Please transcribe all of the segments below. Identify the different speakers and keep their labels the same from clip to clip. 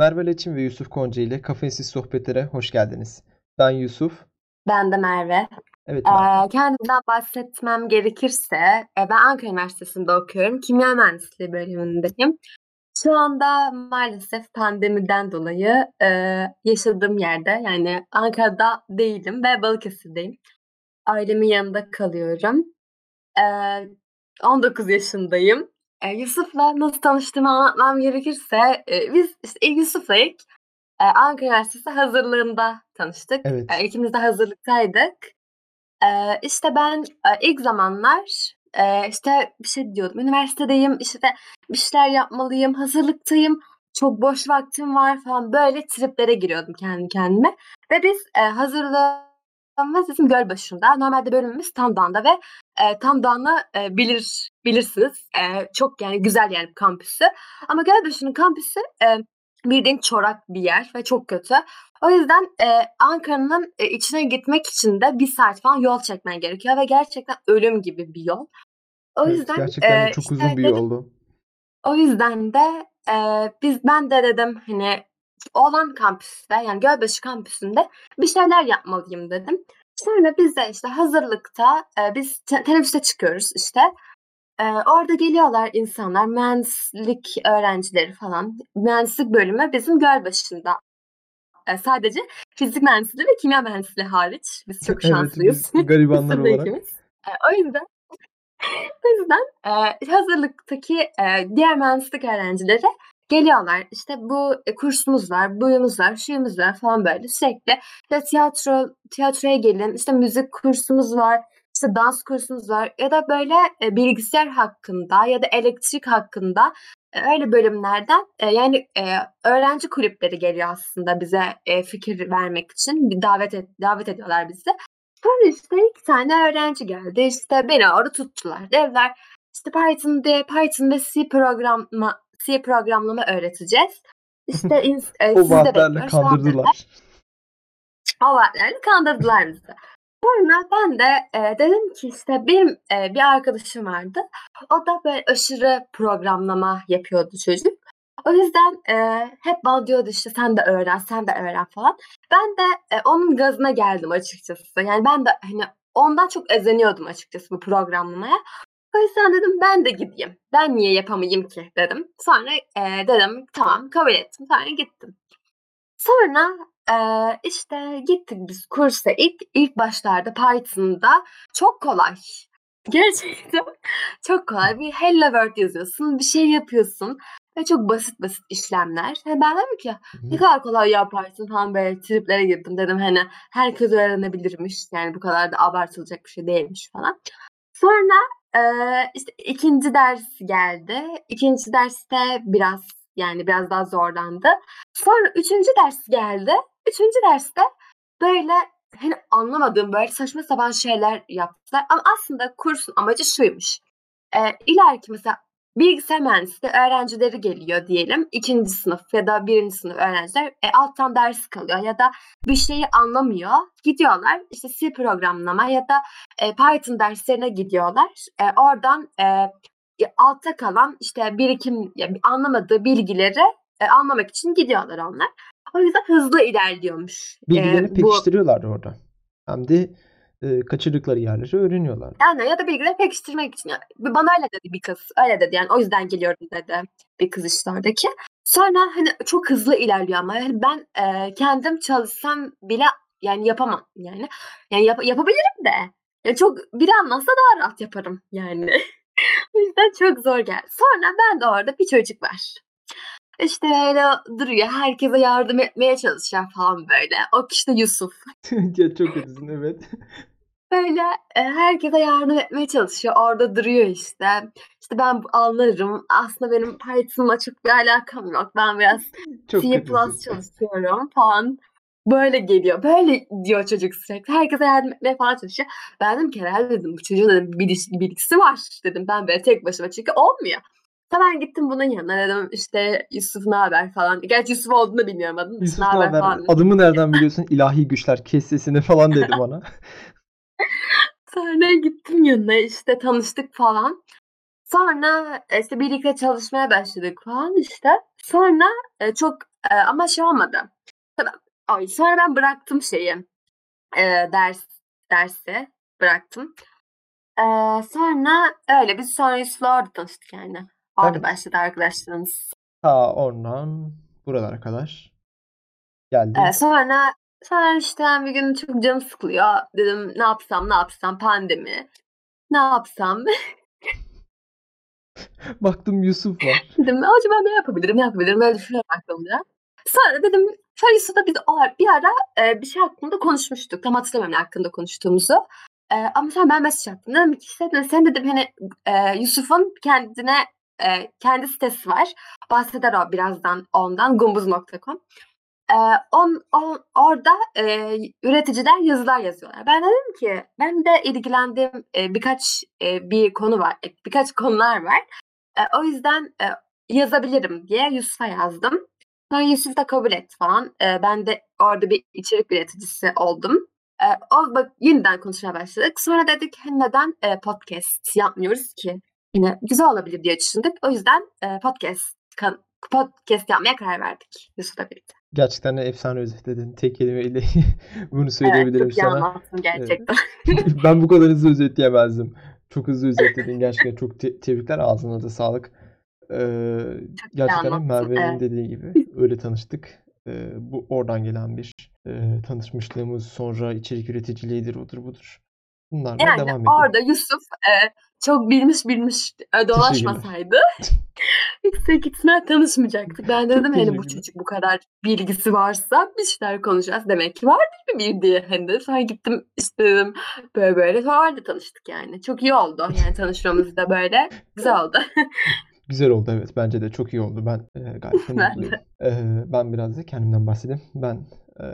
Speaker 1: Merve Leçin ve Yusuf Konca ile Kafeinsiz Sohbetlere hoş geldiniz. Ben Yusuf.
Speaker 2: Ben de Merve.
Speaker 1: Evet Merve.
Speaker 2: Ee, kendimden bahsetmem gerekirse, e, ben Ankara Üniversitesi'nde okuyorum. Kimya Mühendisliği bölümündeyim. Şu anda maalesef pandemiden dolayı e, yaşadığım yerde, yani Ankara'da değilim ve Balıkesir'deyim. Ailemin yanında kalıyorum. E, 19 yaşındayım. E, Yusuf'la nasıl tanıştığımı anlatmam gerekirse, e, biz işte Yusuf'la ilk e, Ankara Üniversitesi hazırlığında tanıştık.
Speaker 1: Evet.
Speaker 2: E, ikimiz de hazırlıktaydık. E, işte ben e, ilk zamanlar e, işte bir şey diyordum. Üniversitedeyim, işte bir şeyler yapmalıyım, hazırlıktayım, çok boş vaktim var falan böyle triplere giriyordum kendi kendime. Ve biz e, hazırlığımız bizim Gölbaşı'nda. Normalde bölümümüz Tamdağ'da ve e, Tamdağ'ı e, bilir bilirsiniz. E, çok yani güzel yani kampüsü. Ama Gölbaşı'nın kampüsü e, bildiğin çorak bir yer ve çok kötü. O yüzden e, Ankara'nın e, içine gitmek için de bir saat falan yol çekmen gerekiyor ve gerçekten ölüm gibi bir yol. O
Speaker 1: Evet,
Speaker 2: yüzden
Speaker 1: gerçekten
Speaker 2: e,
Speaker 1: çok
Speaker 2: işte
Speaker 1: uzun bir
Speaker 2: dedim,
Speaker 1: yoldu.
Speaker 2: o yüzden de e, biz ben de dedim hani olan kampüste yani Gölbaşı kampüsünde bir şeyler yapmalıyım dedim. Sonra biz de işte hazırlıkta e, biz te- teneffüste çıkıyoruz işte. E, orada geliyorlar insanlar mühendislik öğrencileri falan. Mühendislik bölümü bizim Gölbaşı'nda. E, sadece fizik mühendisliği ve kimya mühendisliği hariç. Biz çok
Speaker 1: Evet,
Speaker 2: şanslıyız.
Speaker 1: biz garibanlar olarak.
Speaker 2: ikimiz. E, o yüzden o yüzden e, hazırlıktaki e, diğer mühendislik öğrencileri geliyorlar. İşte bu e, kursumuz var, buyumuz var, şuyumuz var falan böyle sürekli. İşte tiyatro tiyatroya gelin, işte müzik kursumuz var, işte dans kursumuz var ya da böyle e, bilgisayar hakkında ya da elektrik hakkında e, öyle bölümlerden e, yani e, öğrenci kulüpleri geliyor aslında bize e, fikir vermek için bir davet et, davet ediyorlar bizi. Sonra işte iki tane öğrenci geldi. İşte beni orada tuttular. Dediler işte Python diye Python ve C programlama C programlama öğreteceğiz. İşte ins- e,
Speaker 1: O vaatlerle kandırdılar.
Speaker 2: O vaatlerle kandırdılar bizi. Sonra ben de e, dedim ki işte benim e, bir arkadaşım vardı. O da böyle aşırı programlama yapıyordu çocuk. O yüzden e, hep bana diyordu işte sen de öğren, sen de öğren falan. Ben de e, onun gazına geldim açıkçası. Yani ben de hani ondan çok özeniyordum açıkçası bu programlamaya. O yüzden dedim ben de gideyim. Ben niye yapamayayım ki dedim. Sonra e, dedim tamam kabul ettim. Sonra gittim. Sonra e, işte gittik biz kursa ilk ilk başlarda Python'da çok kolay. Gerçekten çok kolay. Bir hello world yazıyorsun, bir şey yapıyorsun ve çok basit basit işlemler. Yani ben dedim ki ne kadar kolay yaparsın falan böyle triplere girdim dedim hani herkes öğrenebilirmiş yani bu kadar da abartılacak bir şey değilmiş falan. Sonra e, işte ikinci ders geldi. İkinci derste biraz yani biraz daha zorlandı. Sonra üçüncü ders geldi. Üçüncü derste böyle hani anlamadığım böyle saçma sapan şeyler yaptılar. Ama aslında kursun amacı şuymuş. E, ileriki mesela bilgisayar mühendisliği öğrencileri geliyor diyelim. ikinci sınıf ya da birinci sınıf öğrenciler e, alttan ders kalıyor ya da bir şeyi anlamıyor. Gidiyorlar işte C programlama ya da e, Python derslerine gidiyorlar. E, oradan e, altta kalan işte birikim yani anlamadığı bilgileri e, anlamak için gidiyorlar onlar. O yüzden hızlı ilerliyormuş e,
Speaker 1: Bilgilerini
Speaker 2: bu
Speaker 1: pekiştiriyorlar orada. Hem de e, kaçırdıkları yerleri öğreniyorlar.
Speaker 2: Yani ya da bilgileri pekiştirmek için. Yani bana öyle dedi bir kız. Öyle dedi yani o yüzden geliyorum dedi bir kız işte oradaki. Sonra hani çok hızlı ilerliyor ama yani ben e, kendim çalışsam bile yani yapamam yani. Yani yap- yapabilirim de. Yani çok biri anlatsa daha rahat yaparım yani. o yüzden çok zor geldi. Sonra ben de orada bir çocuk var. İşte öyle duruyor. Herkese yardım etmeye çalışıyor falan böyle. O kişi de Yusuf.
Speaker 1: Ya çok kötüsün evet.
Speaker 2: Böyle e, herkese yardım etmeye çalışıyor. Orada duruyor işte. İşte ben anlarım. Aslında benim Python'la çok bir alakam yok. Ben biraz
Speaker 1: Çok
Speaker 2: C++ çalışıyorum falan. Böyle geliyor. Böyle diyor çocuk sürekli. Herkese yardım etmeye falan çalışıyor. Ben dedim ki herhalde dedim bu çocuğun dedim bilgisi, bilgisi var dedim. Ben böyle tek başıma çünkü olmuyor. Ben gittim bunun yanına dedim işte Yusuf ne haber falan. Gerçi Yusuf olduğunu bilmiyorum adını.
Speaker 1: Yusuf
Speaker 2: Ne haber falan.
Speaker 1: Adımı nereden biliyorsun? İlahi güçler kes sesini falan dedi bana.
Speaker 2: Sonra gittim yanına işte tanıştık falan. Sonra işte birlikte çalışmaya başladık falan işte. Sonra e, çok Eee, ama şey olmadı. Ay, sonra ben bıraktım şeyi, eee, ders dersi bıraktım. Sonra öyle biz sonra Yusuf'la orada tanıştık yani. Orada
Speaker 1: Evet.
Speaker 2: başladı arkadaşlığımız.
Speaker 1: Ta oradan buralara kadar geldi.
Speaker 2: Eee, sonra sonra işte ben bir gün çok canım sıkılıyor. Dedim ne yapsam ne yapsam pandemi. Ne yapsam?
Speaker 1: Baktım Yusuf var.
Speaker 2: Dedim acaba ne yapabilirim ne yapabilirim böyle düşünüyorum aklımda. Sonra dedim Yusuf'la biz o bir ara eee, bir şey hakkında konuşmuştuk. Tam hatırlamıyorum ne hakkında konuştuğumuzu. Eee, ama sonra ben mesaj attım. Dedim ki işte sen dedim hani eee, Yusuf'un kendine eee, kendi sitesi var. Bahseder o birazdan ondan gumbuz.com. Eee, on, on, orada eee, üreticiler yazılar yazıyorlar. Ben dedim ki ben de ilgilendiğim eee, birkaç eee, bir konu var. e, Birkaç konular var. Eee, o yüzden eee, yazabilirim diye Yusuf'a yazdım. Sonra Yusuf da kabul etti falan. Eee, ben de orada bir içerik üreticisi oldum. Eee, o bak yeniden konuşmaya başladık. Sonra dedik neden eee, podcast yapmıyoruz ki? Yine güzel olabilir diye düşündük. O yüzden eee, podcast podcast yapmaya karar verdik Yusuf'la birlikte.
Speaker 1: Gerçekten efsane özetledin. Tek kelimeyle bunu
Speaker 2: Evet
Speaker 1: söyleyebilirim
Speaker 2: çok iyi
Speaker 1: sana.
Speaker 2: anlattın gerçekten.
Speaker 1: ben bu kadar hızlı özetleyemezdim. Çok hızlı özetledin. Gerçekten çok te- tebrikler. Ağzına da sağlık. Ee,
Speaker 2: Çok
Speaker 1: gerçekten. Merve'nin
Speaker 2: Evet.
Speaker 1: dediği gibi öyle tanıştık. Ee, bu oradan gelen bir e, tanışmışlığımız sonra içerik üreticiliğidir odur budur. Bunlarla
Speaker 2: Yani
Speaker 1: devam ediyor.
Speaker 2: orada Yusuf eee, çok bilmiş bilmiş e, dolaşmasaydı yüksek ihtimal tanışmayacaktık. Ben
Speaker 1: Çok
Speaker 2: dedim hani bu çocuk bu kadar bilgisi varsa bir şeyler konuşacağız. Demek ki vardır bir bildiği. Hani de. Sonra gittim işte dedim böyle böyle. Sonra orada tanıştık yani. Çok iyi oldu. Yani tanışmamız da böyle. Güzel oldu.
Speaker 1: Güzel oldu evet. Bence de çok iyi oldu. Ben e, gayet de
Speaker 2: Ben
Speaker 1: mutluyum.
Speaker 2: de.
Speaker 1: Ee, ben biraz da kendimden bahsedeyim. Ben e,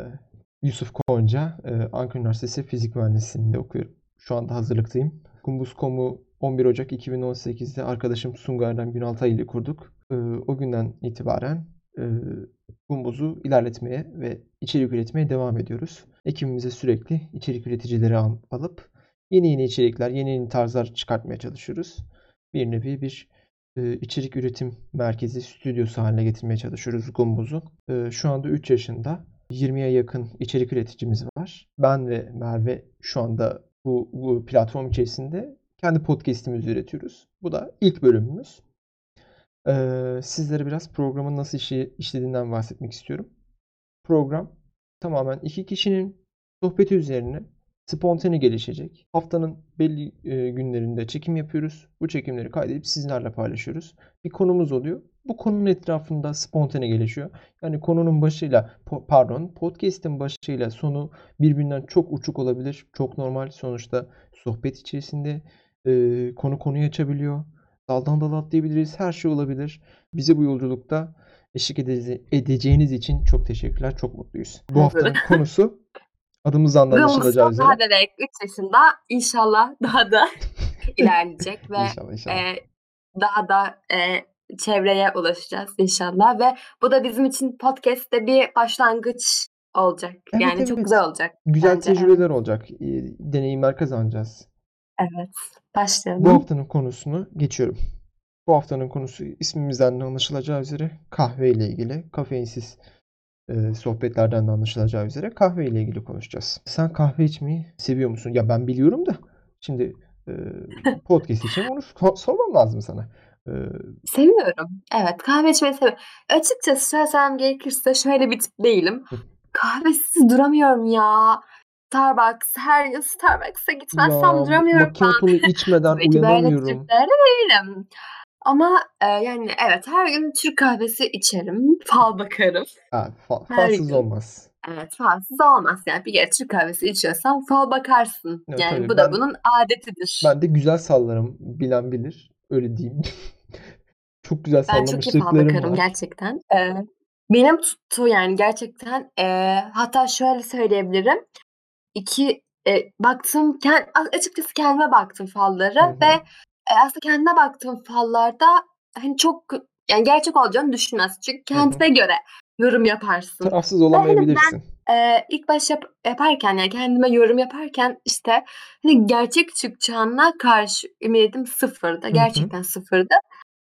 Speaker 1: Yusuf Konca, e, Ankara Üniversitesi Fizik Mühendisliği'nde okuyorum. Şu anda hazırlıktayım. Kumbus.com'u 11 Ocak 2018'de arkadaşım Sungar Erdem Günaltay ile kurduk. Ee, o günden itibaren e, ilerletmeye ve içerik üretmeye devam ediyoruz. Ekibimize sürekli içerik üreticileri al- alıp yeni yeni içerikler, yeni yeni tarzlar çıkartmaya çalışıyoruz. Bir nevi bir e, içerik üretim merkezi, stüdyosu haline getirmeye çalışıyoruz Gumbuz'u. E, şu anda 3 yaşında 20'ye yakın içerik üreticimiz var. Ben ve Merve şu anda bu, bu platform içerisinde kendi podcast'imizi üretiyoruz. Bu da ilk bölümümüz. Ee, sizlere biraz programın nasıl işi, işlediğinden bahsetmek istiyorum. Program tamamen iki kişinin sohbeti üzerine spontane gelişecek. Haftanın belli e, günlerinde çekim yapıyoruz. Bu çekimleri kaydedip sizlerle paylaşıyoruz. Bir konumuz oluyor. Bu konunun etrafında spontane gelişiyor. Yani konunun başıyla pardon podcast'in başıyla sonu birbirinden çok uçuk olabilir. Çok normal. Sonuçta sohbet içerisinde e, konu konuyu açabiliyor. Daldan dala atlayabiliriz. Her şey olabilir. Bize bu yolculukta eşlik edece- edeceğiniz için çok teşekkürler. Çok mutluyuz. Bu haftanın konusu adımızdan da anlaşılacağı üzere.
Speaker 2: daha bebek 3 yaşında inşallah daha da ilerleyecek ve
Speaker 1: İnşallah inşallah.
Speaker 2: e, daha da e, çevreye ulaşacağız inşallah ve bu da bizim için podcast'te bir başlangıç olacak.
Speaker 1: Evet,
Speaker 2: yani çok
Speaker 1: evet.
Speaker 2: güzel olacak.
Speaker 1: Güzel
Speaker 2: bence,
Speaker 1: tecrübeler olacak. Deneyimler kazanacağız.
Speaker 2: Evet. Başlayalım.
Speaker 1: Bu haftanın konusunu geçiyorum. Bu haftanın konusu ismimizden de anlaşılacağı üzere kahve ile ilgili. Kafeinsiz e, sohbetlerden de anlaşılacağı üzere kahve ile ilgili konuşacağız. Sen kahve içmeyi seviyor musun? Ya ben biliyorum da şimdi e, podcast için onu so- sormam lazım sana. E,
Speaker 2: Seviyorum. Evet kahve içmeyi seviyorum. Açıkçası söylesem gerekirse şöyle bir tip değilim. Kahvesiz duramıyorum ya. Starbucks, her gün Starbucks'a gitmezsem
Speaker 1: ya
Speaker 2: duramıyorum
Speaker 1: macchiato'nu içmeden
Speaker 2: Tabii ki böyle
Speaker 1: uyanamıyorum.
Speaker 2: triplerde değilim. Ama e, yani evet her gün Türk kahvesi içerim. Fal bakarım.
Speaker 1: Ha, fa-
Speaker 2: Her
Speaker 1: falsız
Speaker 2: gün.
Speaker 1: olmaz.
Speaker 2: Evet falsız olmaz yani. Bir kere Türk kahvesi içiyorsan fal bakarsın.
Speaker 1: Evet,
Speaker 2: yani
Speaker 1: tabii.
Speaker 2: bu da
Speaker 1: Ben-
Speaker 2: bunun adetidir.
Speaker 1: Ben de güzel sallarım. Bilen bilir. Öyle diyeyim. çok güzel
Speaker 2: Ben çok iyi fal
Speaker 1: sallamışlıklarım
Speaker 2: bakarım
Speaker 1: var.
Speaker 2: gerçekten. Ee, benim tuttu yani gerçekten e, hatta şöyle söyleyebilirim. İki e, baktım kend, açıkçası kendime baktım fallara
Speaker 1: Hı hı.
Speaker 2: ve e, aslında kendime baktığım fallarda hani çok yani gerçek olacağını düşünmez. Çünkü kendine göre yorum yaparsın.
Speaker 1: Tarafsız olamayabilirsin.
Speaker 2: Ee, ilk baş yap- yaparken yani kendime yorum yaparken işte hani gerçek çıkacağına karşı ümidim sıfırdı. Gerçekten sıfırdı.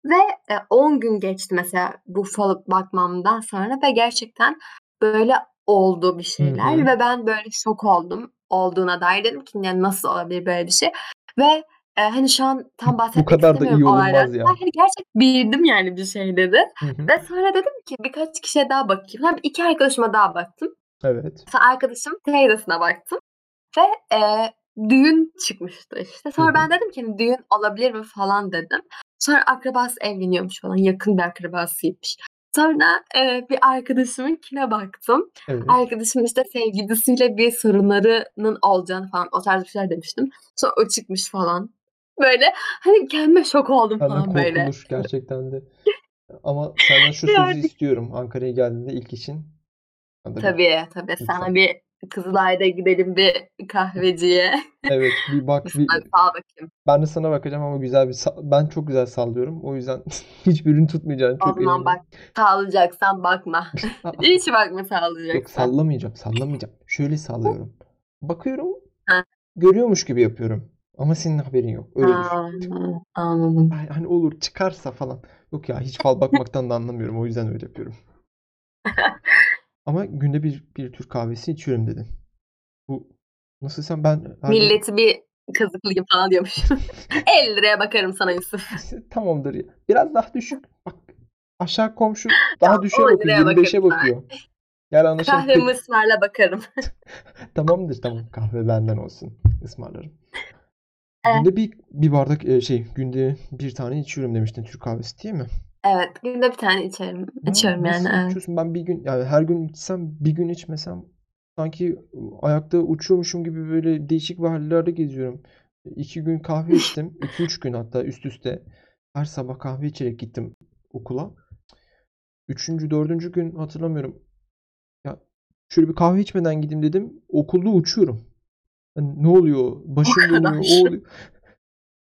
Speaker 2: Ve, eee, 10 gün geçti mesela bu falı bakmamdan sonra ve gerçekten böyle oldu bir şeyler
Speaker 1: hı.
Speaker 2: ve ben böyle şok oldum olduğuna dair. Dedim ki yani nasıl olabilir böyle bir şey? Ve, eee, hani, şu an tam
Speaker 1: Bu
Speaker 2: bahsetmek
Speaker 1: kadar da iyi
Speaker 2: istemiyorum
Speaker 1: olunmaz ya.
Speaker 2: Hani gerçekten bildim yani bir şeyleri
Speaker 1: Hı hı.
Speaker 2: ve sonra dedim ki birkaç kişiye daha bakayım. Sonra 2 arkadaşıma daha baktım.
Speaker 1: Evet.
Speaker 2: Sonra arkadaşımın teyzesine baktım ve, eee, düğün çıkmıştı işte.
Speaker 1: Hı
Speaker 2: Sonra
Speaker 1: hı.
Speaker 2: ben dedim ki hani düğün olabilir mi falan dedim. Sonra akrabası evleniyormuş falan. Yakın bir akrabasıymış. Sonra, eee, bir arkadaşımınkine baktım.
Speaker 1: Evet.
Speaker 2: Arkadaşımın işte sevgilisiyle bir sorunlarının olacağını falan o tarz bir şeyler demiştim. Sonra o çıkmış falan. Böyle hani kendime şok oldum
Speaker 1: Senden
Speaker 2: falan böyle.
Speaker 1: korkulur gerçekten de. Ama senden şu sözü istiyorum. Ankara'ya geldiğinde ilk bana bir
Speaker 2: Tabii, tabii. Sana
Speaker 1: lütfen.
Speaker 2: bir Kızılay'da gidelim bir kahveciye.
Speaker 1: Evet, bir bak
Speaker 2: Bir sana fal bakayım.
Speaker 1: Ben de sana bakacağım ama güzel bir ben çok güzel sallıyorum. O yüzden hiçbirini tutmayacağına
Speaker 2: O
Speaker 1: çok
Speaker 2: zaman bak,
Speaker 1: eminim.
Speaker 2: sallayacaksan bakma. Hiç bakma
Speaker 1: Yok
Speaker 2: sallayacaksan.
Speaker 1: sallamayacağım, sallamayacağım. Şöyle sallıyorum. Bakıyorum,
Speaker 2: Heh.
Speaker 1: görüyormuş gibi yapıyorum ama senin haberin yok. Öyle düşün.
Speaker 2: Ha, anladım.
Speaker 1: Ay, hani olur çıkarsa falan. Yok ya hiç fal bakmaktan da anlamıyorum. O yüzden öyle yapıyorum. Ama günde bir bir Türk kahvesi içiyorum dedin. Bu nasıl sen ben her gün
Speaker 2: Milleti bir kazıklayayım falan diyormuş. "€50'ya bakarım sana Yusuf."
Speaker 1: İşte tamamdır ya. Biraz daha düşük. Bak aşağı komşu daha düşüğe bakıyor.
Speaker 2: €10'ya bakarım
Speaker 1: 25'e
Speaker 2: sana.
Speaker 1: bakıyor. Gel anlaşalım.
Speaker 2: Kahvemi ısmarla bakarım.
Speaker 1: Tamamdır tamam. Kahve benden olsun. Ismarlarım.
Speaker 2: Evet.
Speaker 1: Günde bir bir bardak eee, şey günde bir tane içiyorum demiştin Türk kahvesi değil mi?
Speaker 2: Evet, günde bir tane içerim.
Speaker 1: Ya
Speaker 2: İçiyorum yani,
Speaker 1: nasıl
Speaker 2: evet.
Speaker 1: içiyorsun? Ben bir gün yani her gün içsem bir gün içmesem sanki ayakta uçuyormuşum gibi böyle değişik bir hallerde geziyorum. 2 gün kahve içtim. 2-3 gün hatta üst üste. Her sabah kahve içerek gittim okula. 3. 4. gün hatırlamıyorum. Ya şöyle bir kahve içmeden gideyim dedim. Okulda uçuyorum. Hani ne oluyor?
Speaker 2: O
Speaker 1: Başım dönüyor. O oluyor.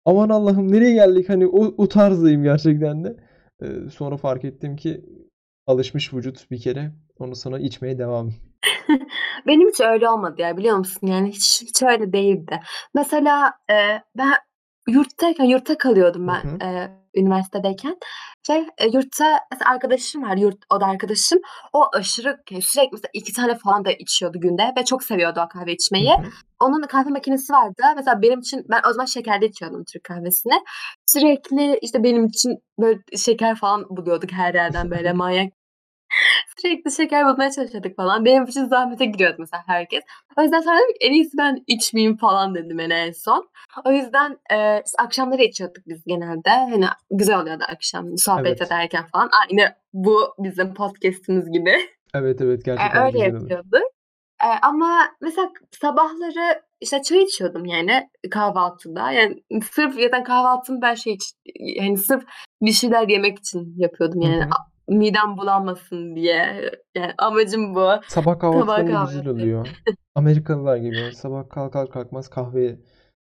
Speaker 1: Aman Allah'ım nereye geldik? Hani o, o tarzdayım gerçekten de. Ee, sonra fark ettim ki alışmış vücut bir kere. Onu sonra içmeye devam.
Speaker 2: Benim hiç öyle olmadı ya biliyor musun? Yani hiç hiç öyle değildi. Mesela, eee, ben yurttayken yurtta kalıyordum
Speaker 1: Hı
Speaker 2: ben,
Speaker 1: hı.
Speaker 2: eee, üniversitedeyken. Şey, eee, yurtta arkadaşım var, yurt oda arkadaşım. O aşırı sürekli mesela 2 tane falan da içiyordu günde ve çok seviyordu o kahve
Speaker 1: Hı
Speaker 2: içmeyi.
Speaker 1: hı.
Speaker 2: Onun kahve makinesi vardı. Mesela benim için ben o zaman şekerli içiyordum Türk kahvesini. Sürekli işte benim için böyle şeker falan buluyorduk her yerden böyle manyak. Sürekli şeker bulmaya çalışıyorduk falan. Benim için zahmete giriyordu mesela herkes. O yüzden sonra dedim ki en iyisi ben içmeyeyim falan dedim hani en son. O yüzden, eee, işte akşamları içiyorduk biz genelde. Hani güzel oluyordu akşam sohbet
Speaker 1: Evet.
Speaker 2: ederken falan. Aynı bu bizim podcast'imiz gibi.
Speaker 1: Evet evet
Speaker 2: Eee,
Speaker 1: gerçekten de
Speaker 2: öyle yapıyorduk. Eee, ama mesela sabahları işte çay içiyordum yani kahvaltıda. Yani sırf zaten kahvaltımı ben şey hani sırf bir şeyler yemek için yapıyordum yani.
Speaker 1: hı.
Speaker 2: A midem bulanmasın diye. Yani amacım bu.
Speaker 1: Sabah
Speaker 2: Sabah
Speaker 1: kahvaltılarında güzel
Speaker 2: kahvaltı.
Speaker 1: oluyor. Amerikalılar gibi sabah kalkar kalkmaz kahve.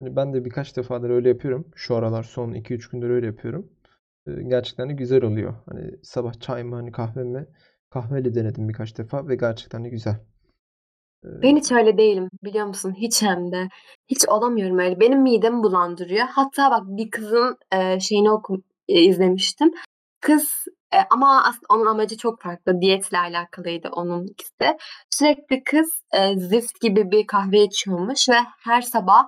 Speaker 1: Hani ben de birkaç defadır öyle yapıyorum. Şu aralar son 2-3 gündür öyle yapıyorum. Gerçekten de güzel oluyor. Hani sabah çay mı hani kahve mi? Kahveyle denedim birkaç defa ve gerçekten de güzel.
Speaker 2: Ben hiç öyle değilim biliyor musun? Hiç hem de. Hiç olamıyorum öyle. Benim midemi bulandırıyor. Hatta bak bir kızın, eee, şeyini okum eee, izlemiştim. Kız, eee, ama aslında onun amacı çok farklı. Diyetle alakalıydı onunkisi. Sürekli kız, eee, zift gibi bir kahve içiyormuş ve her sabah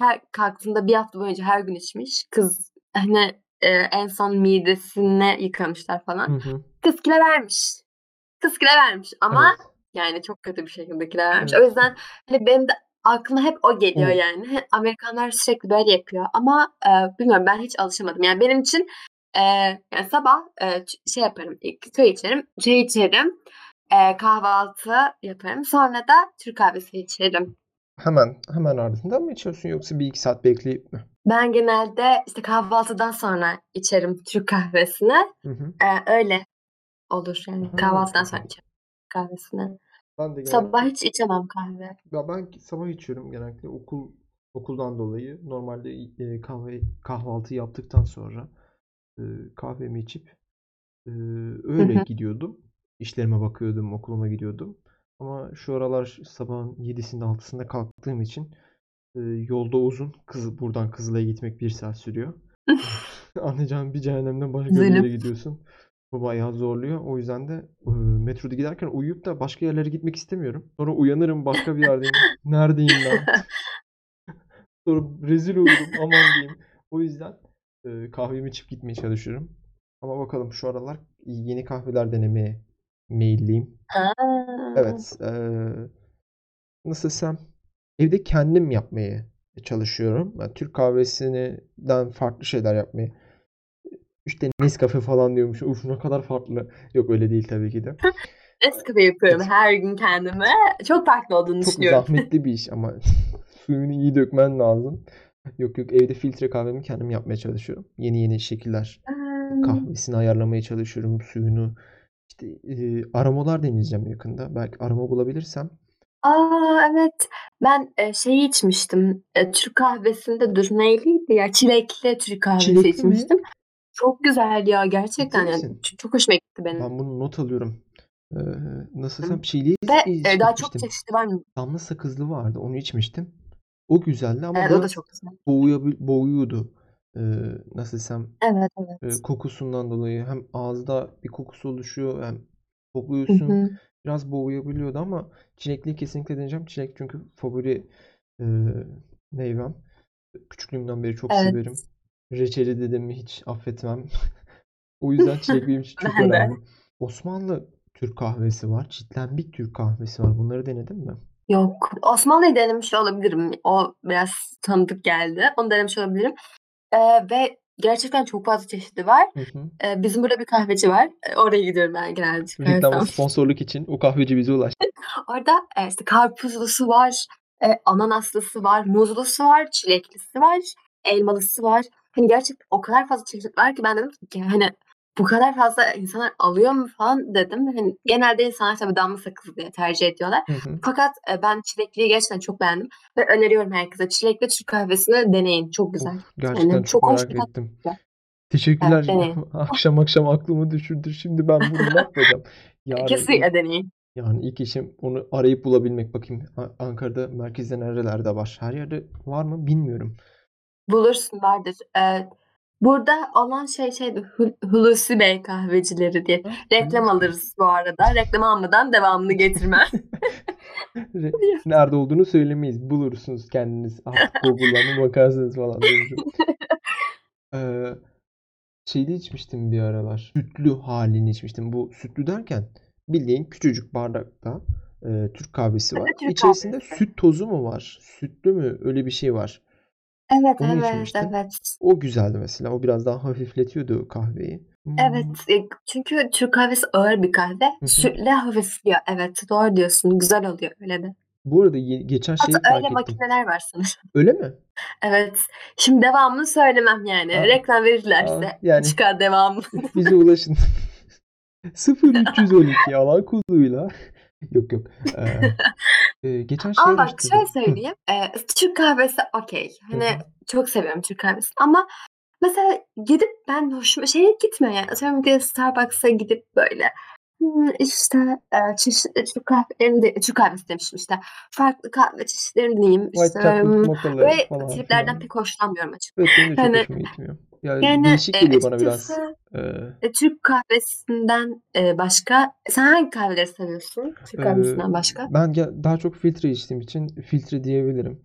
Speaker 2: her kalktığında 1 hafta boyunca her gün içmiş. Kız hani, eee, en son midesini yıkamışlar
Speaker 1: Hı
Speaker 2: falan.
Speaker 1: hı.
Speaker 2: Kız kilo vermiş. Kız kilo vermiş ama
Speaker 1: Evet.
Speaker 2: Yani çok kötü bir şekilde kilo vermiş.
Speaker 1: Evet.
Speaker 2: O yüzden hani benim de aklıma hep o geliyor
Speaker 1: O
Speaker 2: yani. Amerikanlar sürekli böyle yapıyor ama, eee, bilmiyorum ben hiç alışamadım. Yani benim için, eee, yani sabah, ç şey yaparım çay içerim. Çay içerim, eee, kahvaltı yaparım. Sonra da Türk kahvesi içerim.
Speaker 1: Hemen hemen ardından mı içiyorsun yoksa 1-2 saat bekleyip mi?
Speaker 2: Ben genelde işte kahvaltıdan sonra içerim Türk kahvesini.
Speaker 1: Hı hı.
Speaker 2: Eee, öyle olur yani. Kahvaltıdan sonra içerim kahvesini.
Speaker 1: Ben de
Speaker 2: Sabah
Speaker 1: genellikle
Speaker 2: hiç içemem kahve.
Speaker 1: Ya ben sabah içiyorum genellikle okul okuldan dolayı. Normalde eee, kahve kahvaltı yaptıktan sonra eee, kahvemi içip
Speaker 2: Hı
Speaker 1: öyle
Speaker 2: hı.
Speaker 1: gidiyordum. İşlerime bakıyordum, okuluma gidiyordum. Ama şu aralar sabahın 7'sinde 6'sında kalktığım için eee, yolda uzun. Kız buradan Kızılay'a gitmek 1 saat sürüyor. Anlayacağın bir cehennemden başka bir yere
Speaker 2: Zulüm.
Speaker 1: gidiyorsun. Bu bayağı zorluyor. O yüzden de e, metroda giderken uyuyup da başka yerlere gitmek istemiyorum. Sonra uyanırım başka bir yerdeyim. Neredeyim ben? Sonra rezil olurum aman diyeyim. O yüzden e, kahvemi içip gitmeye çalışıyorum. Ama bakalım şu aralar yeni kahveler denemeye meyilliyim. Evet. e, nasıl desem evde kendim yapmaya çalışıyorum. Yani Türk kahvesinden farklı şeyler yapmaya. İşte Nescafe falan diyormuş. Uf ne kadar farklı. Yok öyle değil tabii ki de.
Speaker 2: Nescafe yapıyorum
Speaker 1: Evet.
Speaker 2: her gün kendime. Çok farklı olduğunu
Speaker 1: Çok
Speaker 2: düşünüyorum.
Speaker 1: zahmetli bir iş ama suyunu iyi dökmen lazım. Yok yok evde filtre kahvemi kendim yapmaya çalışıyorum. Yeni yeni şekiller.
Speaker 2: Hmm.
Speaker 1: Kahvesini ayarlamaya çalışıyorum. Suyunu. İşte e, aromalar deneyeceğim yakında. Belki aroma bulabilirsem.
Speaker 2: Aa evet. Ben e, şeyi içmiştim. E, Türk kahvesinde dur neyliydi ya? Çilekli Türk kahvesi
Speaker 1: Çilekli mi?
Speaker 2: Çok güzel ya gerçekten yani
Speaker 1: misin?
Speaker 2: ç- çok hoşuma gitti benim.
Speaker 1: Ben bunu not alıyorum. Ee, nasıl desem çileği
Speaker 2: Ve e, daha çok
Speaker 1: içmiştim.
Speaker 2: çeşidi var mı?
Speaker 1: Damla sakızlı vardı. Onu içmiştim. O güzeldi ama
Speaker 2: Evet o da çok güzel.
Speaker 1: boğuyabil- boğuyordu. Ee, nasıl desem
Speaker 2: Evet
Speaker 1: e,
Speaker 2: evet.
Speaker 1: kokusundan dolayı hem ağızda bir kokusu oluşuyor hem
Speaker 2: Hı
Speaker 1: kokluyorsun.
Speaker 2: hı.
Speaker 1: Biraz boğuyabiliyordu ama çilekliyi kesinlikle deneyeceğim. Çilek çünkü favori e, meyvem. Küçüklüğümden beri çok
Speaker 2: Evet.
Speaker 1: severim. Reçeli dedim mi hiç affetmem. O yüzden çilek benim için çok
Speaker 2: Ben de.
Speaker 1: önemli. Osmanlı Türk kahvesi var. Çitlenbik Türk kahvesi var. Bunları denedin mi?
Speaker 2: Yok. Osmanlı'yı denemiş olabilirim. O biraz tanıdık geldi. Onu denemiş olabilirim. E, ve gerçekten çok fazla çeşidi var.
Speaker 1: Hı hı.
Speaker 2: E, bizim burada bir kahveci var. E, oraya gidiyorum ben genelde
Speaker 1: Reklam ve sponsorluk için o kahveci bize ulaştı.
Speaker 2: Orada e, işte karpuzlusu var, e, ananaslısı var, muzlusu var, çileklisi var, elmalısı var. Hani gerçekten o kadar fazla var ki ben dedim ki hani bu kadar fazla insanlar alıyor mu falan dedim. Hani genelde insanlar tabii damla sakızı diye tercih ediyorlar.
Speaker 1: Hı hı.
Speaker 2: Fakat e, ben çilekliyi gerçekten çok beğendim ve öneriyorum herkese. Çilekli Türk kahvesini deneyin. Çok güzel.
Speaker 1: Of, gerçekten
Speaker 2: Yani
Speaker 1: çok
Speaker 2: çok hoş
Speaker 1: merak
Speaker 2: tat.
Speaker 1: ettim.
Speaker 2: Evet,
Speaker 1: Teşekkürler.
Speaker 2: deneyin.
Speaker 1: Akşam akşam aklımı düşürdü. Şimdi ben bunu yapacağım? Yarın ilk,
Speaker 2: Kesinlikle deneyin.
Speaker 1: yani ilk işim onu arayıp bulabilmek. Bakayım Ankara'da merkezde nerelerde var? Her yerde var mı bilmiyorum.
Speaker 2: Bulursun vardır. Ee, burada olan şey şeydi Hul- Hulusi Bey kahvecileri diye. Reklam alırız bu arada. Reklam almadan devamını getirmem.
Speaker 1: Re- Nerede olduğunu söylemeyiz. Bulursunuz kendiniz. Artık Google'dan mı bakarsınız falan. Ee, şeyde içmiştim bir aralar. Sütlü halini içmiştim. Bu sütlü derken bildiğin küçücük bardakta e, Türk kahvesi var.
Speaker 2: Türk
Speaker 1: İçerisinde
Speaker 2: kahvesi.
Speaker 1: süt tozu mu var? Sütlü mü? Öyle bir şey var.
Speaker 2: Evet
Speaker 1: Onu
Speaker 2: evet
Speaker 1: içmiştim.
Speaker 2: evet.
Speaker 1: O güzeldi mesela. O biraz daha hafifletiyordu kahveyi.
Speaker 2: Evet
Speaker 1: Hmm,
Speaker 2: e, çünkü Türk kahvesi ağır bir kahve.
Speaker 1: Hı hı.
Speaker 2: Sütle hafifliyor. Evet doğru diyorsun. Güzel oluyor öyle de.
Speaker 1: Bu arada ye- geçen şeyi
Speaker 2: Hatta
Speaker 1: fark
Speaker 2: öyle
Speaker 1: ettim.
Speaker 2: makineler var sanırım.
Speaker 1: Öyle mi?
Speaker 2: Evet. Şimdi devamını söylemem yani.
Speaker 1: Aa,
Speaker 2: Reklam
Speaker 1: aa,
Speaker 2: verirlerse
Speaker 1: yani
Speaker 2: çıkar devamı.
Speaker 1: bize ulaşın. 0312 alan koduyla. Yok yok. Ee, geçen şey
Speaker 2: Ama bak şöyle.
Speaker 1: Hı,
Speaker 2: söyleyeyim. e, Türk kahvesi okey.
Speaker 1: hı
Speaker 2: Hani
Speaker 1: hı.
Speaker 2: çok seviyorum Türk kahvesini. Ama mesela gidip ben hoşuma şeye gitmiyor yani. Atıyorum bir Starbucks'a gidip böyle "Hmm, işte e, çeşitli Türk kahvelerini de, Türk kahvesi demişim işte. Farklı kahve çeşitlerini deneyeyim.
Speaker 1: White
Speaker 2: İşte
Speaker 1: chocolate mochaları
Speaker 2: böyle
Speaker 1: falan
Speaker 2: triplerden
Speaker 1: filan.
Speaker 2: pek hoşlanmıyorum açıkçası.
Speaker 1: Evet benim de çok
Speaker 2: Hani
Speaker 1: hoşuma gitmiyor. Ya
Speaker 2: yani
Speaker 1: değişik
Speaker 2: e,
Speaker 1: geliyor bana biraz.
Speaker 2: açıkçası e, Türk kahvesinden e, başka sen hangi kahveleri seviyorsun? Türk
Speaker 1: e,
Speaker 2: kahvesinden başka?
Speaker 1: ben ge- daha çok filtre içtiğim için filtre diyebilirim.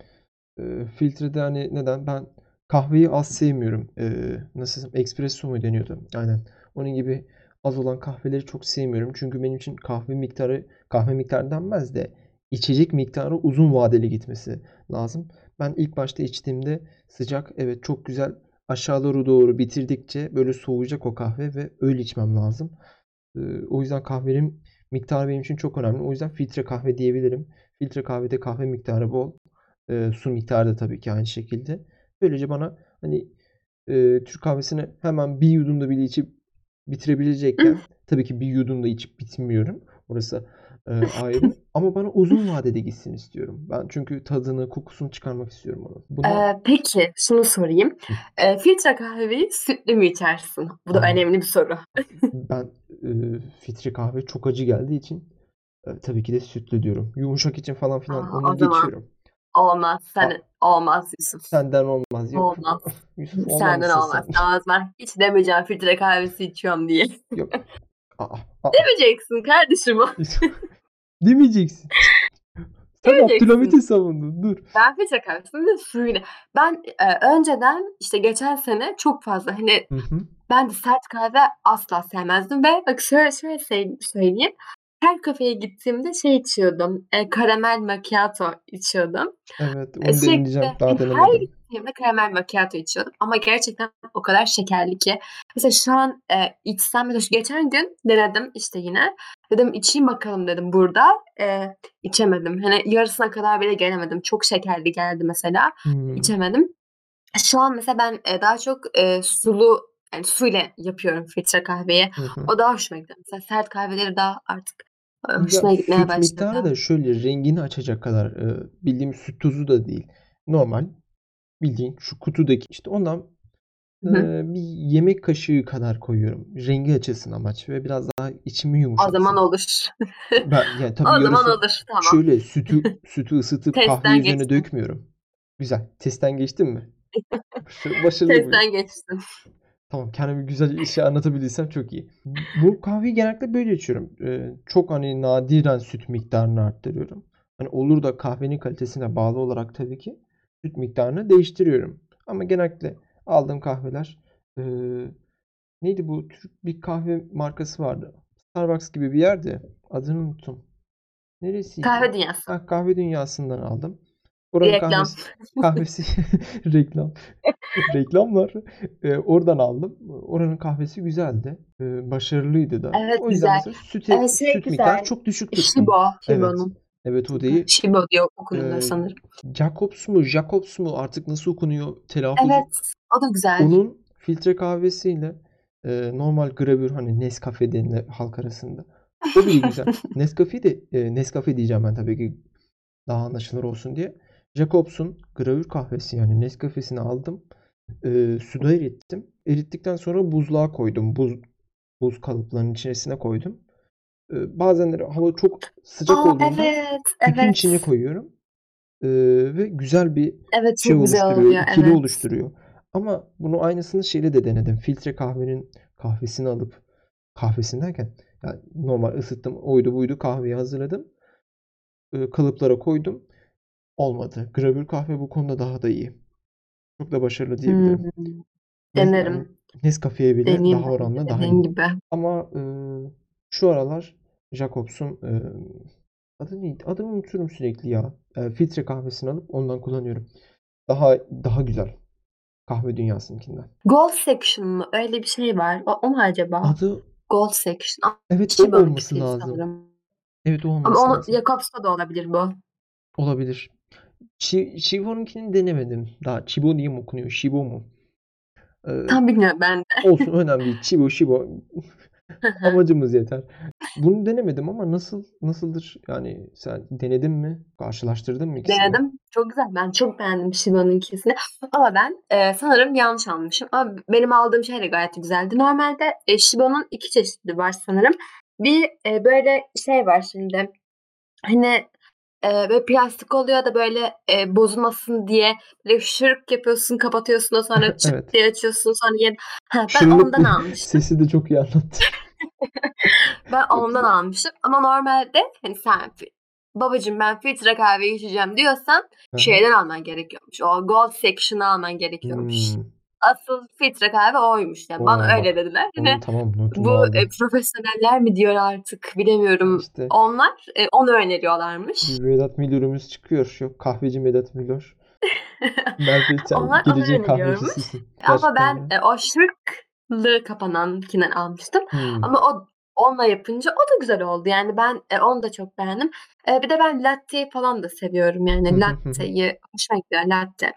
Speaker 1: Ee, filtrede hani neden? Ben kahveyi az sevmiyorum. Ee, nasıl desem espresso mu deniyordu? Aynen. Onun gibi az olan kahveleri çok sevmiyorum. Çünkü benim için kahve miktarı kahve miktarı denmez de içecek miktarı uzun vadeli gitmesi lazım. Ben ilk başta içtiğimde sıcak evet çok güzel aşağılara doğru bitirdikçe böyle soğuyacak o kahve ve öyle içmem lazım. Ee, o yüzden kahvenin miktarı benim için çok önemli. O yüzden filtre kahve diyebilirim. Filtre kahvede kahve miktarı bol. Ee, su miktarı da tabii ki aynı şekilde. Böylece bana hani e, Türk kahvesini hemen bir yudumda bile içip bitirebilecekken tabii ki bir yudumda içip bitmiyorum. Orası e, ayrı. Ama bana uzun vadede gitsin istiyorum. Ben çünkü tadını, kokusunu çıkarmak istiyorum onun. Buna
Speaker 2: Ee, peki şunu sorayım. Ee, filtre kahveyi sütlü mü içersin? Bu da
Speaker 1: Aa,
Speaker 2: önemli bir soru.
Speaker 1: ben e, filtre kahve çok acı geldiği için e, tabii ki de sütlü diyorum. Yumuşak için falan filan
Speaker 2: Aa,
Speaker 1: onu geçiyorum.
Speaker 2: Olmaz. Sen olmaz Yusuf.
Speaker 1: Senden olmaz. Yok.
Speaker 2: Olmaz.
Speaker 1: Yusuf
Speaker 2: Senden
Speaker 1: olmamışsın
Speaker 2: olmaz.
Speaker 1: sen.
Speaker 2: Olmaz ben hiç demeyeceğim filtre kahvesi içiyorum diye.
Speaker 1: Yok. Aa, aa.
Speaker 2: Demeyeceksin kardeşim.
Speaker 1: Demeyeceksin. Sen. Abdülhamit'i savundun. Dur.
Speaker 2: Ben filtre kahvesini suyuyla. Ben e, önceden işte geçen sene çok fazla hani
Speaker 1: Hı hı.
Speaker 2: ben de sert kahve asla sevmezdim ve bak şöyle şöyle söyle- söyleyeyim. Her kafeye gittiğimde şey içiyordum. E, karamel macchiato içiyordum.
Speaker 1: Evet, onu
Speaker 2: E, sürekli
Speaker 1: deneyeceğim. Daha
Speaker 2: her
Speaker 1: denemedim.
Speaker 2: gittiğimde karamel macchiato içiyordum. Ama gerçekten o kadar şekerli ki. Mesela şu an e, içsem mesela geçen gün denedim işte yine. Dedim içeyim bakalım dedim burada. E, içemedim. Hani yarısına kadar bile gelemedim. Çok şekerli geldi mesela.
Speaker 1: Hmm.
Speaker 2: İçemedim. Şu an mesela ben e, daha çok e, sulu yani suyla yapıyorum filtre kahveyi.
Speaker 1: Hı hı.
Speaker 2: O daha hoşuma gidiyor. Mesela sert kahveleri daha artık e,
Speaker 1: Ya
Speaker 2: hoşuma gitmeye
Speaker 1: süt
Speaker 2: başladı.
Speaker 1: miktarı da şöyle rengini açacak kadar e, bildiğim süt tozu da değil. Normal bildiğin şu kutudaki işte ondan e, bir yemek kaşığı kadar koyuyorum. Rengi açılsın amaç ve biraz daha içimi
Speaker 2: O
Speaker 1: yumuşatsın.
Speaker 2: zaman olur.
Speaker 1: Ben yani tabii
Speaker 2: o zaman olur. Tamam.
Speaker 1: şöyle sütü sütü ısıtıp kahve üzerine
Speaker 2: geçtim.
Speaker 1: dökmüyorum. Güzel. Testten geçtin mi? Başarı- Başarılı.
Speaker 2: Testten geçsin.
Speaker 1: Tamam kendimi güzel işe anlatabildiysem çok iyi. Bu kahveyi genellikle böyle içiyorum. Ee, çok hani nadiren süt miktarını arttırıyorum. Hani olur da kahvenin kalitesine bağlı olarak tabii ki süt miktarını değiştiriyorum. Ama genellikle aldığım kahveler ee, neydi bu Türk bir kahve markası vardı. Starbucks gibi bir yerde. Adını unuttum. Neresiydi?
Speaker 2: Kahve dünyası.
Speaker 1: Ha, kahve dünyasından aldım. Oranın
Speaker 2: Reklam.
Speaker 1: kahvesi, kahvesi reklam. Reklam var. Ee, oradan aldım. Oranın kahvesi güzeldi. Ee, başarılıydı da.
Speaker 2: Evet,
Speaker 1: o yüzden
Speaker 2: güzel.
Speaker 1: süte,
Speaker 2: Evet, şey
Speaker 1: süt
Speaker 2: güzel.
Speaker 1: miktarı çok düşük tuttum.
Speaker 2: Shibo.
Speaker 1: Evet. Evet o değil.
Speaker 2: Shibo diye okunuyor
Speaker 1: Ee,
Speaker 2: sanırım.
Speaker 1: Jacobs mu? Jacobs mu? Artık nasıl okunuyor? Telaffuz.
Speaker 2: Evet. O da güzel.
Speaker 1: Onun filtre kahvesiyle e, normal gravür hani Nescafe denilen halk arasında. O bile güzel. Nescafe de e, Nescafe diyeceğim ben tabii ki daha anlaşılır olsun diye. Jacobs'un gravür kahvesi yani Nescafe'sini aldım. E, suda erittim. Erittikten sonra buzluğa koydum. Buz buz kalıplarının içerisine koydum. E, bazenleri hava çok sıcak
Speaker 2: Aa,
Speaker 1: olduğunda
Speaker 2: evet. Evet.
Speaker 1: içine koyuyorum. E, ve güzel bir
Speaker 2: Evet
Speaker 1: şey oluşturuyor,
Speaker 2: oluyor.
Speaker 1: ikili
Speaker 2: Evet.
Speaker 1: oluşturuyor. Ama bunu aynısını şeyle de denedim. Filtre kahvenin kahvesini alıp kahvesini derken yani normal ısıttım, oydu buydu kahveyi hazırladım. Ee, kalıplara koydum. Olmadı. Gravür kahve bu konuda daha da iyi. Çok da başarılı diyebilirim.
Speaker 2: Hmm,
Speaker 1: Nes-
Speaker 2: Denerim.
Speaker 1: Nescafe'ye bile
Speaker 2: Deneyeyim
Speaker 1: daha oranla daha
Speaker 2: dediğin
Speaker 1: iyi.
Speaker 2: gibi.
Speaker 1: Ama e, şu aralar Jacobs'un e, adı neydi? Adını unutuyorum sürekli ya. E, filtre kahvesini alıp ondan kullanıyorum. Daha daha güzel. Kahve dünyasınınkinden.
Speaker 2: Gold Section mı? Öyle bir şey var. O, o mu acaba?
Speaker 1: Adı
Speaker 2: Gold Section.
Speaker 1: Evet o olması
Speaker 2: değil
Speaker 1: lazım.
Speaker 2: sanırım.
Speaker 1: Evet o
Speaker 2: Ama
Speaker 1: olması
Speaker 2: onu
Speaker 1: lazım.
Speaker 2: Jacobs'ta da olabilir bu.
Speaker 1: Olabilir. Chi, Chivo'nunkini denemedim. Daha Chibo diye mi okunuyor? Shibo mu? Ee,
Speaker 2: Tam bilmiyorum ben de.
Speaker 1: olsun önemli değil. Chibo, Shibo. Amacımız yeter. Bunu denemedim ama nasıl nasıldır? Yani sen denedin mi? Karşılaştırdın mı ikisini?
Speaker 2: Denedim. Çok güzel. Ben çok beğendim Shiba'nınkisini. Ama ben e, sanırım yanlış almışım. Ama benim aldığım şey de gayet güzeldi. Normalde e, Shiba'nın iki çeşidi var sanırım. Bir e, böyle şey var şimdi. Hani e, böyle plastik oluyor da böyle e, bozulmasın diye böyle şırık yapıyorsun, kapatıyorsun, sonra çıt
Speaker 1: Evet.
Speaker 2: diye açıyorsun, sonra yeni... Ha, ben
Speaker 1: Şırılık
Speaker 2: ondan almıştım.
Speaker 1: sesi de çok iyi anlattı.
Speaker 2: Ben ondan almıştım. Ama normalde hani sen babacığım ben filtre kahve içeceğim diyorsan şeyden alman gerekiyormuş. O gold section'ı alman gerekiyormuş.
Speaker 1: Hmm.
Speaker 2: Asıl filtre kahve oymuş. Yani bana
Speaker 1: Vay
Speaker 2: öyle dediler. Hani
Speaker 1: tamam
Speaker 2: bu e, profesyoneller mi diyor artık bilemiyorum.
Speaker 1: İşte
Speaker 2: Onlar e, onu öneriyorlarmış.
Speaker 1: Vedat Milor'umuz çıkıyor. Yok kahveci Vedat Milor. Sen
Speaker 2: Onlar
Speaker 1: geleceğin kahvecisisin.
Speaker 2: Ama ben e, o şırklı kapanankinden almıştım.
Speaker 1: Hmm.
Speaker 2: Ama o onunla yapınca o da güzel oldu. Yani ben e, onu da çok beğendim. E, bir de ben latte falan da seviyorum. Yani latte'yi hoşuma gidiyor latte.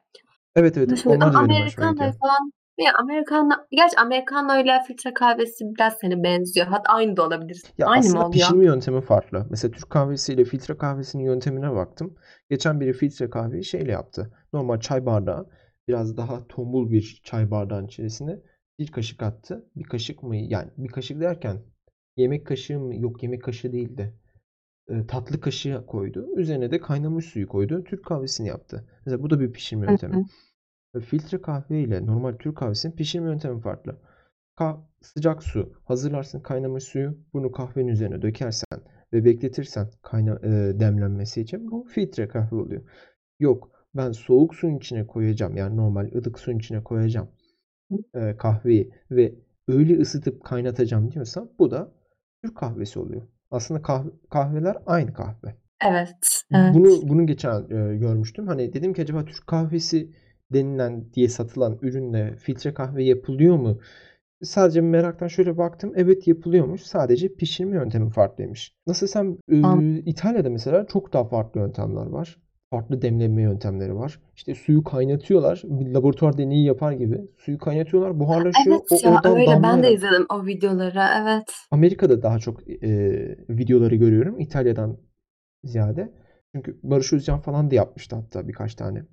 Speaker 1: Evet evet
Speaker 2: gidiyor.
Speaker 1: onlar
Speaker 2: Ama
Speaker 1: da benim hoşuma gidiyor.
Speaker 2: Americano'yu falan ya Americano, gerçi Americano ile filtre kahvesi biraz seni benziyor. Hatta aynı da olabilir.
Speaker 1: Ya
Speaker 2: aynı mı
Speaker 1: aslında
Speaker 2: oluyor?
Speaker 1: pişirme yöntemi farklı. Mesela Türk kahvesiyle filtre kahvesinin yöntemine baktım. Geçen biri filtre kahveyi şeyle yaptı. Normal çay bardağı, biraz daha tombul bir çay bardağın içerisine bir kaşık attı. Bir kaşık mı? Yani bir kaşık derken yemek kaşığı mı? Yok yemek kaşığı değildi. e, tatlı kaşığı koydu. Üzerine de kaynamış suyu koydu. Türk kahvesini yaptı. Mesela bu da bir pişirme
Speaker 2: Hı
Speaker 1: yöntemi.
Speaker 2: hı.
Speaker 1: Filtre kahve ile normal Türk kahvesinin pişirme yöntemi farklı. Ka- sıcak su hazırlarsın kaynamış suyu. Bunu kahvenin üzerine dökersen ve bekletirsen kayna e, demlenmesi için bu filtre kahve oluyor. Yok ben soğuk suyun içine koyacağım yani normal ılık suyun içine koyacağım e, kahveyi ve öyle ısıtıp kaynatacağım diyorsan bu da Türk kahvesi oluyor. Aslında kahve, kahveler aynı kahve.
Speaker 2: Evet, evet.
Speaker 1: Bunu bunu geçen e, görmüştüm. Hani dedim ki acaba Türk kahvesi denilen diye satılan ürünle filtre kahve yapılıyor mu? Sadece meraktan şöyle baktım. Evet yapılıyormuş. Sadece pişirme yöntemi farklıymış. Nasıl sen e, İtalya'da mesela çok daha farklı yöntemler var. Farklı demleme yöntemleri var. İşte suyu kaynatıyorlar. Bir laboratuvar deneyi yapar gibi. Suyu kaynatıyorlar, buharlaşıyor.
Speaker 2: Evet
Speaker 1: O
Speaker 2: ya
Speaker 1: oradan
Speaker 2: öyle ben de izledim o videoları. Evet.
Speaker 1: Amerika'da daha çok e, videoları görüyorum. İtalya'dan ziyade. Çünkü Barış Özcan falan da yapmıştı hatta birkaç tane.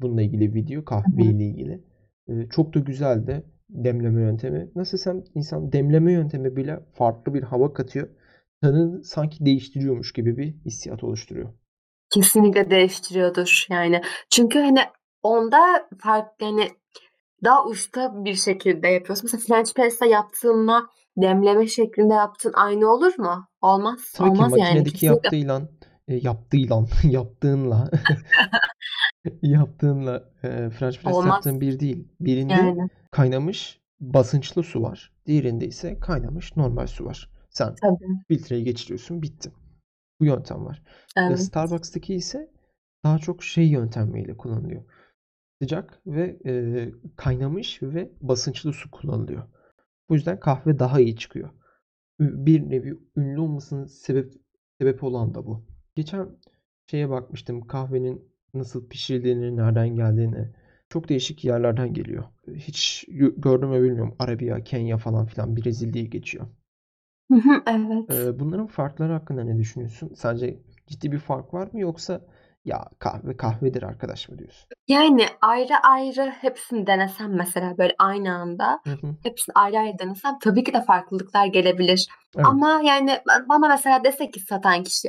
Speaker 1: Bununla ilgili video kahve ile ilgili. E, çok da güzeldi demleme yöntemi. Nasıl sen insan demleme yöntemi bile farklı bir hava katıyor. Tadını sanki değiştiriyormuş gibi bir hissiyat oluşturuyor.
Speaker 2: Kesinlikle değiştiriyordur yani. Çünkü hani onda fark yani daha usta bir şekilde yapıyorsun. Mesela French press'te yaptığınla demleme şeklinde yaptığın aynı olur mu? Olmaz.
Speaker 1: Tabii ki
Speaker 2: Olmaz yani
Speaker 1: makinedeki
Speaker 2: kesinlikle.
Speaker 1: yaptığıyla e, yaptığıyla yaptığınla yaptığınla e, French press
Speaker 2: Olmaz
Speaker 1: yaptığın bir değil. Birinde
Speaker 2: yani.
Speaker 1: kaynamış basınçlı su var. Diğerinde ise kaynamış normal su var. Sen
Speaker 2: Tabii.
Speaker 1: filtreye geçiriyorsun, bitti. Bu yöntem var. E,
Speaker 2: Evet.
Speaker 1: Starbucks'taki ise daha çok şey yöntemiyle kullanılıyor. Sıcak ve e, kaynamış ve basınçlı su kullanılıyor. Bu yüzden kahve daha iyi çıkıyor. Ü- Bir nevi ünlü olmasının sebep sebep olan da bu. Geçen şeye bakmıştım kahvenin nasıl pişirildiğini, nereden geldiğini. Çok değişik yerlerden geliyor. Hiç gördüm mü bilmiyorum. Arabiya, Kenya falan filan Brezilya geçiyor.
Speaker 2: Evet.
Speaker 1: Ee, bunların farkları hakkında ne düşünüyorsun? Sence ciddi bir fark var mı yoksa ya kahve kahvedir arkadaş mı diyorsun?
Speaker 2: Yani ayrı ayrı hepsini denesem mesela böyle aynı anda
Speaker 1: Hı hı.
Speaker 2: hepsini ayrı ayrı denesem tabii ki de farklılıklar gelebilir.
Speaker 1: Evet.
Speaker 2: Ama yani bana mesela dese ki satan kişi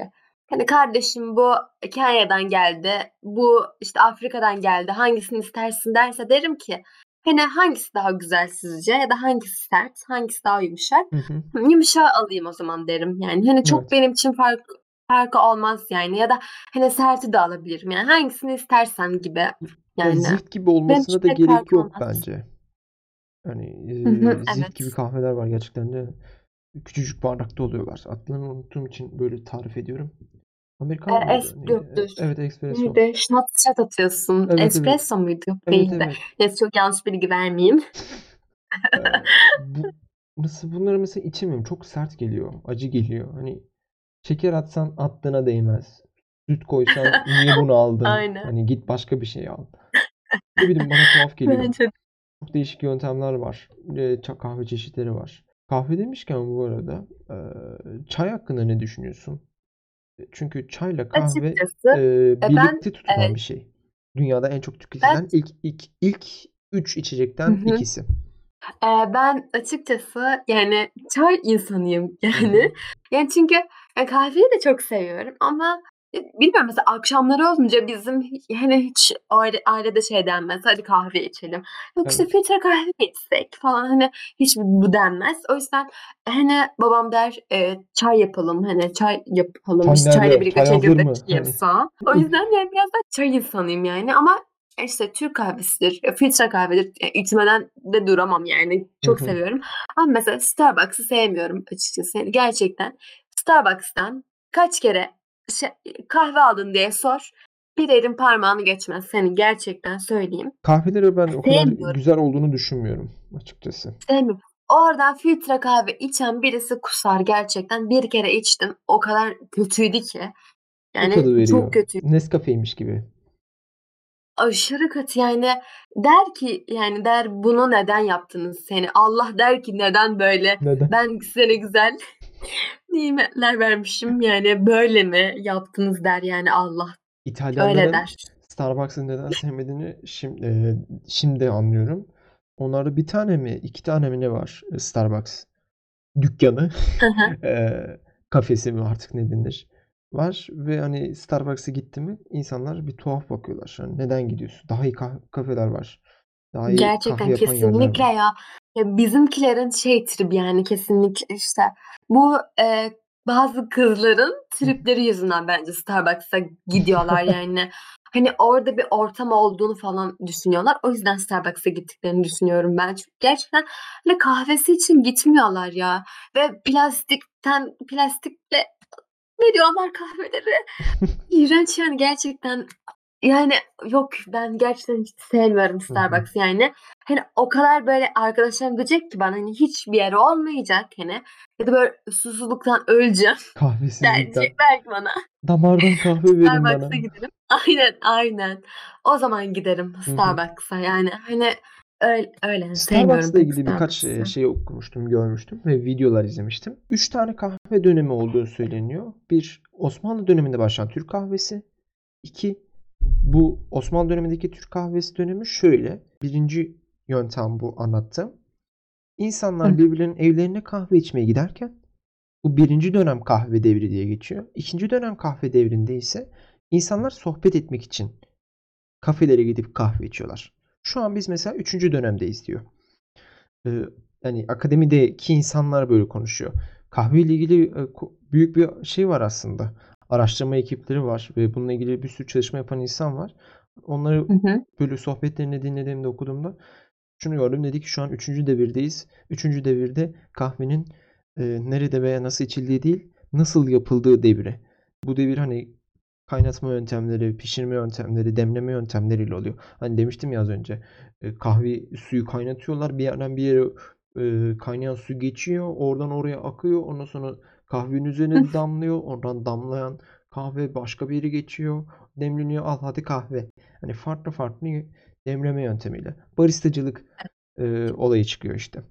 Speaker 2: hani kardeşim bu Kenya'dan geldi, bu işte Afrika'dan geldi, hangisini istersin derse derim ki hani hangisi daha güzel sizce ya da hangisi sert, hangisi daha yumuşak?
Speaker 1: Hı hı.
Speaker 2: Hı, Yumuşağı alayım o zaman derim. Yani hani çok
Speaker 1: Evet.
Speaker 2: benim için fark farkı olmaz yani ya da hani serti de alabilirim yani hangisini istersen gibi
Speaker 1: Ya
Speaker 2: yani
Speaker 1: zift gibi olmasına da gerek yok
Speaker 2: olmaz.
Speaker 1: bence. Hani
Speaker 2: Hı hı,
Speaker 1: zift gibi
Speaker 2: evet.
Speaker 1: kahveler var gerçekten de küçücük bardakta oluyorlar. Adlarını unuttuğum için böyle tarif ediyorum.
Speaker 2: E,
Speaker 1: Americano muydu?
Speaker 2: es
Speaker 1: Neydi?
Speaker 2: yok
Speaker 1: E,
Speaker 2: dur.
Speaker 1: Evet espresso.
Speaker 2: Neydi? Shot shot atıyorsun.
Speaker 1: Evet evet.
Speaker 2: Espresso muydu? Yok
Speaker 1: Evet
Speaker 2: değildi.
Speaker 1: evet.
Speaker 2: Neyse çok yanlış bilgi vermeyeyim.
Speaker 1: Ee, bu nasıl bunları mesela içemiyorum. Çok sert geliyor. Acı geliyor. Hani şeker atsan attığına değmez. Süt koysan niye bunu aldın?
Speaker 2: Aynen.
Speaker 1: Hani git başka bir şey al. Ne bileyim bana tuhaf geliyor.
Speaker 2: Bence de.
Speaker 1: Çok değişik yöntemler var. Ee, ça- kahve çeşitleri var. Kahve demişken bu arada e, çay hakkında ne düşünüyorsun? Çünkü çayla kahve
Speaker 2: Açıkçası
Speaker 1: e,
Speaker 2: ben
Speaker 1: birlikte tutulan
Speaker 2: evet
Speaker 1: bir şey. Dünyada en çok
Speaker 2: ben
Speaker 1: tüketilen ilk ilk ilk üç
Speaker 2: hı
Speaker 1: içecekten
Speaker 2: hı.
Speaker 1: ikisi.
Speaker 2: Eee, ben açıkçası yani çay insanıyım
Speaker 1: Hı
Speaker 2: yani.
Speaker 1: hı.
Speaker 2: Yani çünkü ya kahveyi de çok seviyorum ama bilmiyorum mesela akşamları olunca bizim hani hiç aile, ailede şey denmez hadi kahve içelim. Yok işte
Speaker 1: Evet.
Speaker 2: filtre kahve içsek falan hani hiç bu denmez. O yüzden hani babam der e, çay yapalım hani çay yapalım
Speaker 1: Çay
Speaker 2: işte çayla
Speaker 1: nerede?
Speaker 2: birlikte
Speaker 1: Çay hazır
Speaker 2: çekirdek
Speaker 1: mı? Hani
Speaker 2: yapsa. O yüzden yani biraz da çay insanıyım yani ama işte Türk kahvesidir, e, filtre kahvedir. E, içmeden de duramam yani.
Speaker 1: Hı
Speaker 2: Çok
Speaker 1: hı.
Speaker 2: seviyorum. Ama mesela Starbucks'ı sevmiyorum açıkçası. Yani gerçekten Starbucks'tan kaç kere şey, kahve aldın diye sor. Bir elin parmağını geçmez. Seni gerçekten söyleyeyim.
Speaker 1: Kahveleri ben o kadar güzel olduğunu düşünmüyorum açıkçası.
Speaker 2: Sevmiyorum. Oradan filtre kahve içen birisi kusar gerçekten. Bir kere içtim. O kadar kötüydü ki. Yani çok kötü.
Speaker 1: Nescafe'ymiş gibi.
Speaker 2: Aşırı kötü yani der ki yani der bunu neden yaptınız seni? Allah der ki neden böyle?
Speaker 1: Neden?
Speaker 2: Ben size ne güzel nimetler vermişim yani böyle mi yaptınız der yani Allah. Öyle
Speaker 1: İtalyanların
Speaker 2: der.
Speaker 1: Starbucks'ı neden sevmediğini şimdi, şimdi anlıyorum. Onlarda bir tane mi, iki tane mi ne var e, Starbucks dükkanı,
Speaker 2: Hı hı.
Speaker 1: e, kafesi mi artık ne denir? var ve hani Starbucks'a gitti mi insanlar bir tuhaf bakıyorlar. Hani neden gidiyorsun? Daha iyi kah- kafeler var. Daha iyi
Speaker 2: Gerçekten
Speaker 1: kahve yapan yerler
Speaker 2: kesinlikle
Speaker 1: var.
Speaker 2: ya. Ya bizimkilerin şey tribi yani kesinlikle işte bu e, bazı kızların tripleri yüzünden bence Starbucks'a gidiyorlar yani. Hani orada bir ortam olduğunu falan düşünüyorlar. O yüzden Starbucks'a gittiklerini düşünüyorum ben. Çünkü gerçekten hani kahvesi için gitmiyorlar ya. Ve plastikten plastikle veriyorlar kahveleri. İğrenç yani gerçekten. Yani yok ben gerçekten hiç sevmiyorum
Speaker 1: Hı hı.
Speaker 2: Yani. Hani o kadar böyle arkadaşlarım diyecek ki bana hani hiçbir yeri olmayacak hani. Ya da böyle susuzluktan öleceğim
Speaker 1: Kahvesizlikten.
Speaker 2: diyecekler ki bana.
Speaker 1: Damardan kahve verin bana.
Speaker 2: Starbucks'a giderim. Aynen aynen. O zaman giderim
Speaker 1: Hı hı.
Speaker 2: Starbucks'a yani hani öyle, öyle. sevmiyorum
Speaker 1: Starbucks'la
Speaker 2: pek
Speaker 1: ilgili birkaç
Speaker 2: Starbucks'ı.
Speaker 1: şey okumuştum, görmüştüm ve videolar izlemiştim. Üç tane kahve dönemi olduğu söyleniyor. Bir, Osmanlı döneminde başlayan Türk kahvesi. İki, bu Osmanlı dönemindeki Türk kahvesi dönemi şöyle. Birinci yöntem bu anlattığım. İnsanlar birbirlerinin evlerine kahve içmeye giderken bu birinci dönem kahve devri diye geçiyor. İkinci dönem kahve devrinde ise insanlar sohbet etmek için kafelere gidip kahve içiyorlar. Şu an biz mesela üçüncü dönemdeyiz diyor. Ee, yani akademideki insanlar böyle konuşuyor. Kahve ile ilgili e, büyük bir şey var aslında. Araştırma ekipleri var ve bununla ilgili bir sürü çalışma yapan insan var. Onları
Speaker 2: Hı hı.
Speaker 1: böyle sohbetlerini dinlediğimde okuduğumda şunu gördüm. Dedi ki şu an üçüncü devirdeyiz. Üçüncü devirde kahvenin e, nerede veya nasıl içildiği değil, nasıl yapıldığı devri. Bu devir hani kaynatma yöntemleri, pişirme yöntemleri, demleme yöntemleriyle oluyor. Hani demiştim ya az önce e, kahve suyu kaynatıyorlar. Bir yerden bir yere e, kaynayan su geçiyor. Oradan oraya akıyor. Ondan sonra kahvenin üzerine damlıyor. Oradan damlayan kahve başka bir yere geçiyor. Demleniyor. Al hadi kahve. Hani farklı farklı demleme yöntemiyle. Baristacılık e, olayı çıkıyor işte.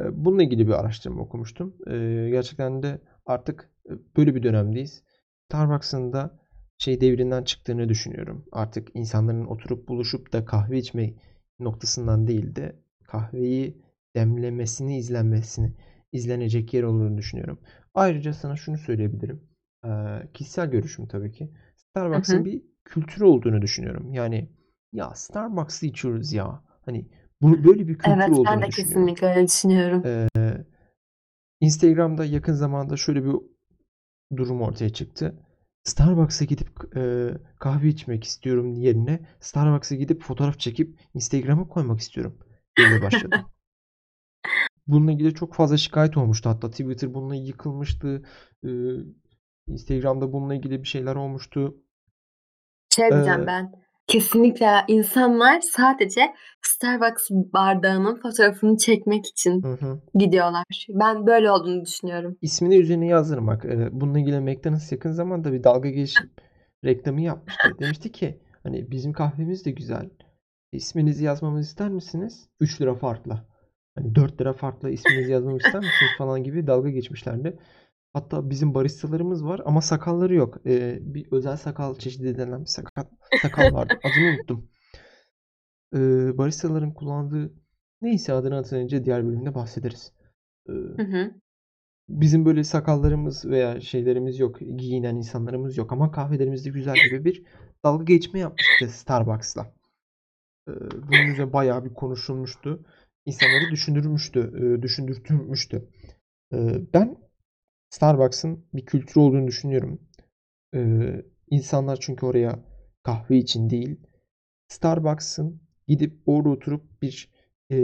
Speaker 1: E, Bununla ilgili bir araştırma okumuştum. E, Gerçekten de artık böyle bir dönemdeyiz. Starbucks'ın da şey devrinden çıktığını düşünüyorum. Artık insanların oturup buluşup da kahve içme noktasından değil de kahveyi demlemesini, izlenmesini, izlenecek yer olduğunu düşünüyorum. Ayrıca sana şunu söyleyebilirim. E, Kişisel görüşüm tabii ki. Starbucks'ın
Speaker 2: hı.
Speaker 1: bir kültürü olduğunu düşünüyorum. Yani ya Starbucks'ı içiyoruz ya. Hani bu böyle bir kültür
Speaker 2: Evet ben
Speaker 1: olduğunu
Speaker 2: de
Speaker 1: düşünüyorum.
Speaker 2: kesinlikle öyle düşünüyorum.
Speaker 1: Ee, Instagram'da yakın zamanda şöyle bir durum ortaya çıktı. Starbucks'a gidip e, kahve içmek istiyorum yerine Starbucks'a gidip fotoğraf çekip Instagram'a koymak istiyorum diye başladı. Bununla ilgili çok fazla şikayet olmuştu. Hatta Twitter bununla yıkılmıştı. Ee, Instagram'da bununla ilgili bir şeyler olmuştu.
Speaker 2: Şey diyeceğim
Speaker 1: Ee,
Speaker 2: ben. Kesinlikle insanlar sadece Starbucks bardağının fotoğrafını çekmek için
Speaker 1: hı hı.
Speaker 2: gidiyorlar. Ben böyle olduğunu düşünüyorum.
Speaker 1: İsmini üzerine yazdırın bak. Bununla ilgili McDonald's yakın zamanda bir dalga geçip reklamı yapmıştı. Demişti ki hani bizim kahvemiz de güzel. İsminizi yazmamızı ister misiniz? 3 lira farkla. Hani 4 lira farkla isminizi yazmamı ister misiniz falan gibi dalga geçmişlerdi. Hatta bizim baristalarımız var ama sakalları yok. Ee, bir özel sakal çeşidi denen bir sakal, sakal vardı. Adını unuttum. Ee, baristaların kullandığı neyse adını hatırlayınca diğer bölümde bahsederiz. Ee,
Speaker 2: Hı hı.
Speaker 1: bizim böyle sakallarımız veya şeylerimiz yok. Giyinen insanlarımız yok ama kahvelerimiz de güzel gibi bir dalga geçme yapmıştı Starbucks'la. Ee, bunun üzerine bayağı bir konuşulmuştu. İnsanları düşündürmüştü, e, düşündürtmüştü. Ee, ben Starbucks'ın bir kültürü olduğunu düşünüyorum. Ee, insanlar çünkü oraya kahve için değil, Starbucks'ın gidip orada oturup bir e,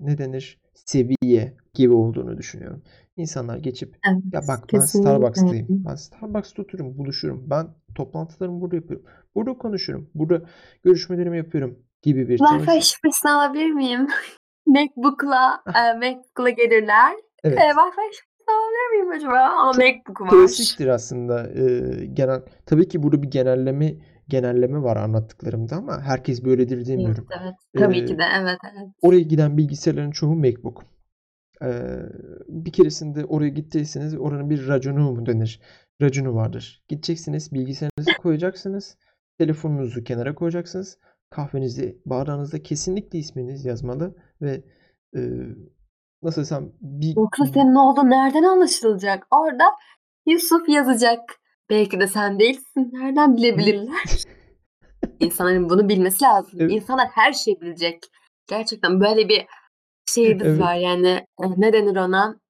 Speaker 1: ne denir seviye gibi olduğunu düşünüyorum. İnsanlar geçip
Speaker 2: Evet,
Speaker 1: ya bak ben
Speaker 2: kesinlikle.
Speaker 1: Starbucks'tayım. Ben Starbucks'ta otururum, buluşurum. Ben toplantılarımı burada yapıyorum. Burada konuşurum. Burada görüşmelerimi yapıyorum gibi bir tavır.
Speaker 2: şifresini alabilir miyim? MacBook'la e, MacBook'la gelirler.
Speaker 1: Evet.
Speaker 2: E, Wi-Fi alabilir miyim acaba? Ama MacBook var.
Speaker 1: klasiktir aslında. Ee, genel tabii ki burada bir genelleme genelleme var anlattıklarımda ama herkes böyledir
Speaker 2: Evet,
Speaker 1: demiyorum.
Speaker 2: evet. Tabii ki
Speaker 1: Ee,
Speaker 2: de. Evet, evet.
Speaker 1: oraya giden bilgisayarların çoğu MacBook. Ee, bir keresinde oraya gittiyseniz oranın bir raconu mu denir? Raconu vardır. Gideceksiniz, bilgisayarınızı koyacaksınız, telefonunuzu kenara koyacaksınız. Kahvenizi bardağınızda kesinlikle isminiz yazmalı ve e, nasıl desem bir
Speaker 2: Yoksa senin olduğu nereden anlaşılacak? Orada Yusuf yazacak Belki de sen değilsin. Nereden bilebilirler? İnsanların bunu bilmesi lazım.
Speaker 1: Evet.
Speaker 2: İnsanlar her şeyi bilecek. Gerçekten böyle bir şeyimiz
Speaker 1: Evet.
Speaker 2: var yani e, ne denir ona?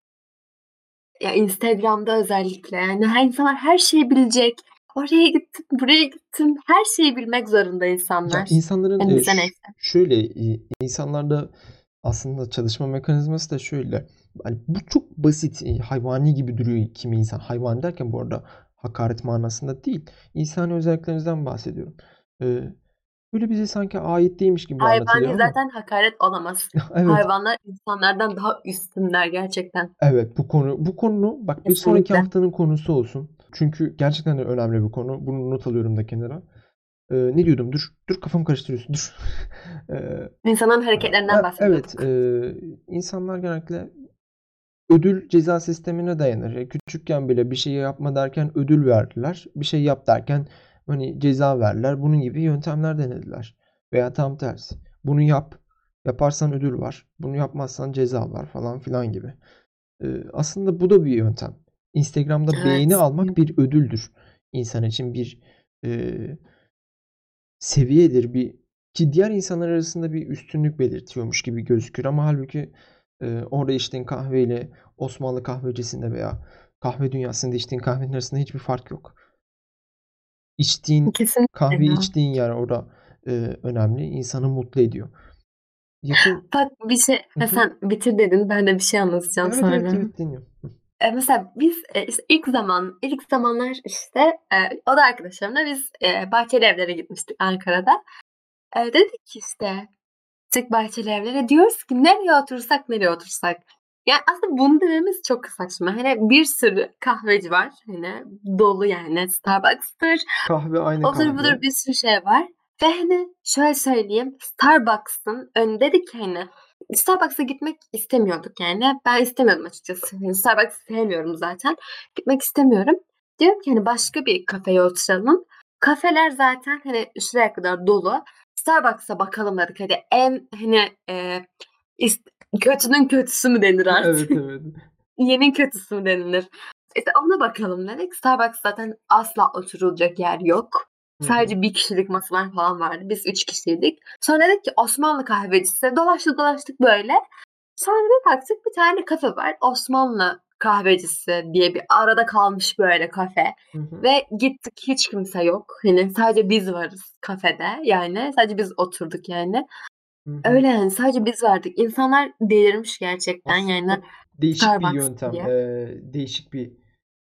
Speaker 2: Ya Instagram'da özellikle yani her insanlar her şeyi bilecek. Oraya gittim, buraya gittim. Her şeyi bilmek zorunda
Speaker 1: Ya
Speaker 2: insanlar.
Speaker 1: insanların
Speaker 2: Yani
Speaker 1: e, şöyle insanlarda aslında çalışma mekanizması da şöyle. Hani bu çok basit, e, hayvani gibi duruyor kimi insan. Hayvan derken bu arada hakaret manasında değil. İnsani özelliklerinizden bahsediyorum. E, böyle bize sanki ait değilmiş gibi
Speaker 2: Hayvani
Speaker 1: anlatılıyor ama
Speaker 2: zaten hakaret olamaz.
Speaker 1: evet.
Speaker 2: Hayvanlar insanlardan daha üstünler gerçekten.
Speaker 1: Evet bu konu bu konu bak bir sonraki haftanın konusu olsun. Çünkü gerçekten de önemli bir konu. Bunu not alıyorum da kenara. Ee, ne diyordum? Dur dur kafamı karıştırıyorsun. Dur. Ee,
Speaker 2: İnsanların hareketlerinden
Speaker 1: e-
Speaker 2: bahsediyorduk.
Speaker 1: evet, e, insanlar genellikle ödül ceza sistemine dayanır. Küçükken bile bir şey yapma derken ödül verdiler. Bir şey yap derken hani ceza verdiler. Bunun gibi yöntemler denediler. Veya tam tersi. Bunu yap. Yaparsan ödül var. Bunu yapmazsan ceza var falan filan gibi. Ee, aslında bu da bir yöntem. Instagram'da beğeni
Speaker 2: Evet.
Speaker 1: almak bir ödüldür. İnsan için bir e, seviyedir. Bir ki diğer insanlar arasında bir üstünlük belirtiyormuş gibi gözükür ama halbuki e, orada içtiğin kahveyle Osmanlı kahvecisinde veya kahve dünyasında içtiğin kahvenin arasında hiçbir fark yok. İçtiğin
Speaker 2: Kesinlikle
Speaker 1: kahve içtiğin yer orada e, önemli. İnsanı mutlu ediyor. Yakın
Speaker 2: Bak bir şey
Speaker 1: Hı
Speaker 2: ha,
Speaker 1: hı.
Speaker 2: sen bitir dedin ben de bir şey anlatacağım
Speaker 1: Evet
Speaker 2: sonra.
Speaker 1: evet evet dinliyorum.
Speaker 2: E, mesela biz e, işte ilk zaman ilk zamanlar işte e, o da arkadaşlarımla biz e, bahçeli evlere gitmiştik Ankara'da. E, dedik ki işte gittik bahçeli evlere diyoruz ki nereye otursak nereye otursak. Yani aslında bunu dememiz çok saçma. Hani bir sürü kahveci var. Hani dolu yani Starbucks'tır.
Speaker 1: Kahve aynı
Speaker 2: Otur
Speaker 1: kahve.
Speaker 2: budur bir sürü şey var. Ve hani şöyle söyleyeyim Starbucks'ın önünde dedik ki hani Starbucks'a gitmek istemiyorduk yani. Ben istemiyordum açıkçası. Yani Starbucks sevmiyorum zaten. Gitmek istemiyorum. Diyorum ki hani başka bir kafeye oturalım. Kafeler zaten hani şuraya kadar dolu. Starbucks'a bakalım dedik. Hadi en hani e, ist- kötünün kötüsü mü denir artık?
Speaker 1: Evet evet.
Speaker 2: Yenin kötüsü mü denilir? İşte ona bakalım dedik. Starbucks zaten asla oturulacak yer yok. Sadece bir kişilik masalar falan vardı. Biz üç kişiydik. Sonra dedik ki Osmanlı kahvecisi. Dolaştık dolaştık böyle. Sonra bir baktık bir tane kafe var. Osmanlı kahvecisi diye bir arada kalmış böyle kafe.
Speaker 1: Hı hı.
Speaker 2: Ve gittik hiç kimse yok. Hani sadece biz varız kafede. Yani sadece biz oturduk yani.
Speaker 1: Hı hı.
Speaker 2: Öyle yani sadece biz vardık. İnsanlar delirmiş gerçekten yani.
Speaker 1: Aslında değişik bir
Speaker 2: Starbucks
Speaker 1: yöntem,
Speaker 2: diye.
Speaker 1: eee, değişik bir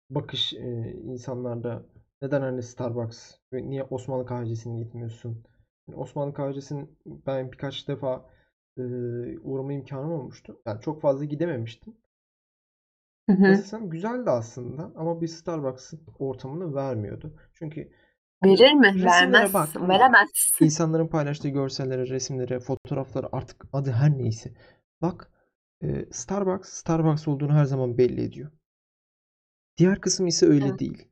Speaker 1: bakış eee, insanlarda. Neden hani Starbucks niye Osmanlı kahvecisine gitmiyorsun? Yani Osmanlı kahvecisine ben birkaç defa eee, uğrama imkanım olmuştu. Yani çok fazla gidememiştim.
Speaker 2: Hı hı.
Speaker 1: Nasıl desem güzeldi aslında ama bir Starbucks'ın ortamını vermiyordu. Çünkü hani
Speaker 2: Verir mi?
Speaker 1: resimlere bak,
Speaker 2: Vermez. Veremez.
Speaker 1: insanların paylaştığı görsellere, resimlere, fotoğraflara artık adı her neyse. Bak eee, Starbucks, Starbucks olduğunu her zaman belli ediyor. Diğer kısım ise öyle
Speaker 2: Evet.
Speaker 1: değil.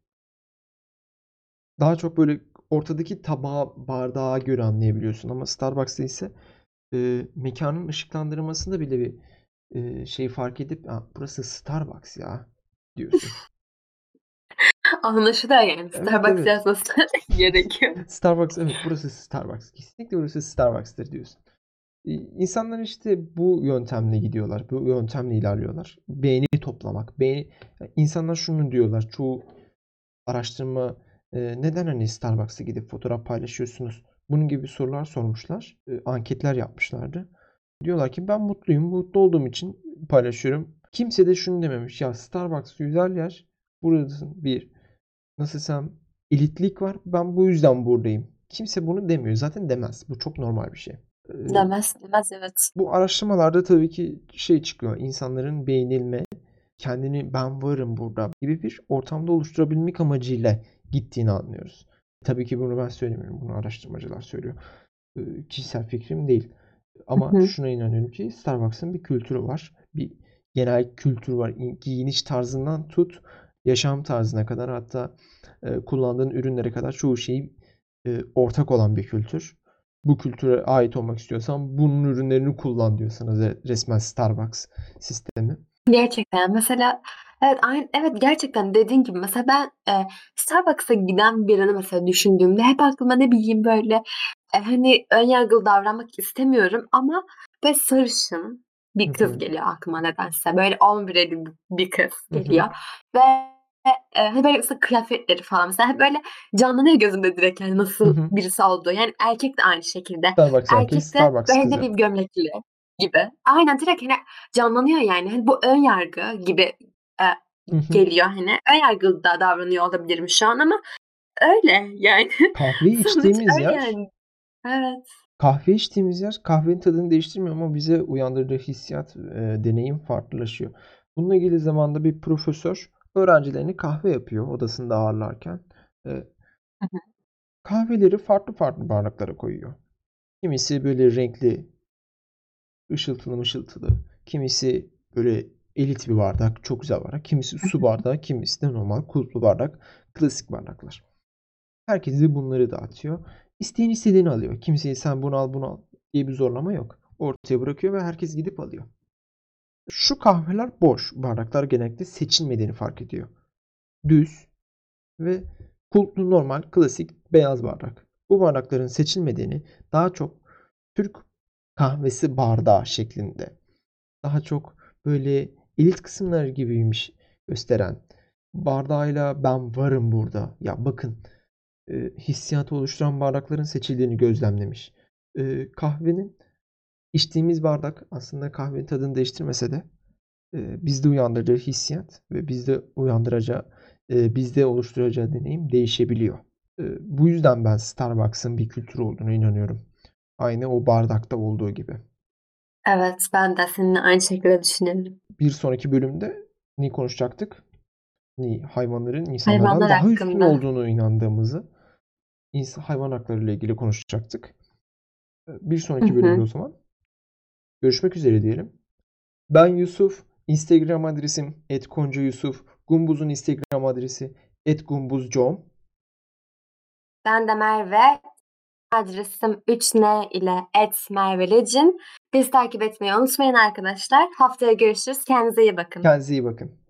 Speaker 1: Daha çok böyle ortadaki tabağı, bardağa göre anlayabiliyorsun ama Starbucks'ta ise eee mekanın ışıklandırmasında bile bir eee, şey fark edip "Aa, burası Starbucks ya diyorsun.
Speaker 2: Anlaşılıyor yani. Starbucks
Speaker 1: evet.
Speaker 2: yazması gerekiyor.
Speaker 1: Starbucks evet burası Starbucks. Kesinlikle burası Starbucks'tır diyorsun. İnsanlar işte bu yöntemle gidiyorlar. Bu yöntemle ilerliyorlar. Beğeni toplamak. Beğeni... İnsanlar şunu diyorlar. Çoğu araştırma e, neden hani Starbucks'a gidip fotoğraf paylaşıyorsunuz? Bunun gibi sorular sormuşlar. E, anketler yapmışlardı. Diyorlar ki ben mutluyum. Mutlu olduğum için paylaşıyorum. Kimse de şunu dememiş. Ya Starbucks güzel yer. Burası bir nasıl desem elitlik var. Ben bu yüzden buradayım. Kimse bunu demiyor. Zaten demez. Bu çok normal bir şey.
Speaker 2: Demez. Demez evet.
Speaker 1: bu araştırmalarda tabii ki şey çıkıyor. İnsanların beğenilme, kendini ben varım burada gibi bir ortamda oluşturabilmek amacıyla gittiğini anlıyoruz. Tabii ki bunu ben söylemiyorum. Bunu araştırmacılar söylüyor. Ee, kişisel fikrim değil. Ama
Speaker 2: Hı hı.
Speaker 1: şuna inanıyorum ki Starbucks'ın bir kültürü var. Bir genel kültür var. Giyiniş tarzından tut yaşam tarzına kadar hatta e, kullandığın ürünlere kadar çoğu şeyi e, ortak olan bir kültür. Bu kültüre ait olmak istiyorsan bunun ürünlerini kullan diyor sana re- resmen Starbucks sistemi.
Speaker 2: Gerçekten. Mesela Evet, aynen evet, gerçekten dediğin gibi mesela ben, eee, Starbucks'a giden birini mesela düşündüğümde hep aklıma ne bileyim böyle, eee, hani, ön yargılı davranmak istemiyorum ama böyle sarışın
Speaker 1: Hı
Speaker 2: bir kız
Speaker 1: hı.
Speaker 2: geliyor aklıma nedense. Böyle ombreli b bir kız
Speaker 1: Hı hı.
Speaker 2: geliyor ve, eee, hani, böyle mesela kıyafetleri falan mesela hep böyle canlanıyor gözümde direkt yani
Speaker 1: Hı
Speaker 2: nasıl
Speaker 1: hı.
Speaker 2: birisi olduğu. Yani erkek de aynı şekilde.
Speaker 1: Starbucks erkeği,
Speaker 2: Erkek de
Speaker 1: Starbucks
Speaker 2: böyle ne
Speaker 1: kızı.
Speaker 2: bileyim gömlekli gibi. Aynen direkt hani canlanıyor yani. Hani bu ön yargı gibi,
Speaker 1: hı.
Speaker 2: geliyor hani. Ön yargılı da davranıyor olabilirim şu an ama öyle yani.
Speaker 1: Kahve içtiğimiz yer
Speaker 2: yani. Evet.
Speaker 1: kahve içtiğimiz yer kahvenin tadını değiştirmiyor ama bize uyandırdığı hissiyat, eee, deneyim farklılaşıyor. Bununla ilgili zamanında bir profesör öğrencilerine kahve yapıyor odasında ağırlarken.
Speaker 2: Hı.
Speaker 1: kahveleri farklı farklı bardaklara koyuyor. Kimisi böyle renkli, ışıltılı mışıltılı, kimisi böyle elit bir bardak, çok güzel bardak, kimisi su bardağı, kimisi de normal kulplu bardak, klasik bardaklar. Herkese bunları dağıtıyor. İsteyen istediğini alıyor. Kimseye sen bunu al, bunu al diye bir zorlama yok. Ortaya bırakıyor ve herkes gidip alıyor. Şu kahveler boş. Bardaklar genellikle seçilmediğini fark ediyor. Düz ve kulplu normal klasik beyaz bardak. Bu bardakların seçilmediğini daha çok Türk kahvesi bardağı şeklinde daha çok böyle elit kısımları gibiymiş gösteren bardağıyla ben varım burada. Ya bakın e, hissiyatı oluşturan bardakların seçildiğini gözlemlemiş. E, kahvenin içtiğimiz bardak aslında kahvenin tadını değiştirmese de e, bizde uyandırıcı hissiyat ve bizde uyandıracağı, e, bizde oluşturacağı deneyim değişebiliyor. E, bu yüzden ben Starbucks'ın bir kültür olduğunu inanıyorum. Aynı o bardakta olduğu gibi.
Speaker 2: Evet, ben de seninle aynı şekilde düşünüyorum.
Speaker 1: Bir sonraki bölümde ne konuşacaktık? Ne hayvanların insanlardan
Speaker 2: Hayvanlar
Speaker 1: daha üstün
Speaker 2: hakkında.
Speaker 1: olduğunu inandığımızı, ins hayvan hakları ile ilgili konuşacaktık. E, bir sonraki bölümde o zaman görüşmek üzere diyelim. Ben Yusuf, Instagram adresim @koncayusuf, Gumbuz'un Instagram adresi @gumbuzcom.
Speaker 2: Ben de Merve. Adresim 3N ile @mervelecin. Bizi takip etmeyi unutmayın arkadaşlar. Haftaya görüşürüz. Kendinize iyi bakın.
Speaker 1: Kendinize iyi bakın.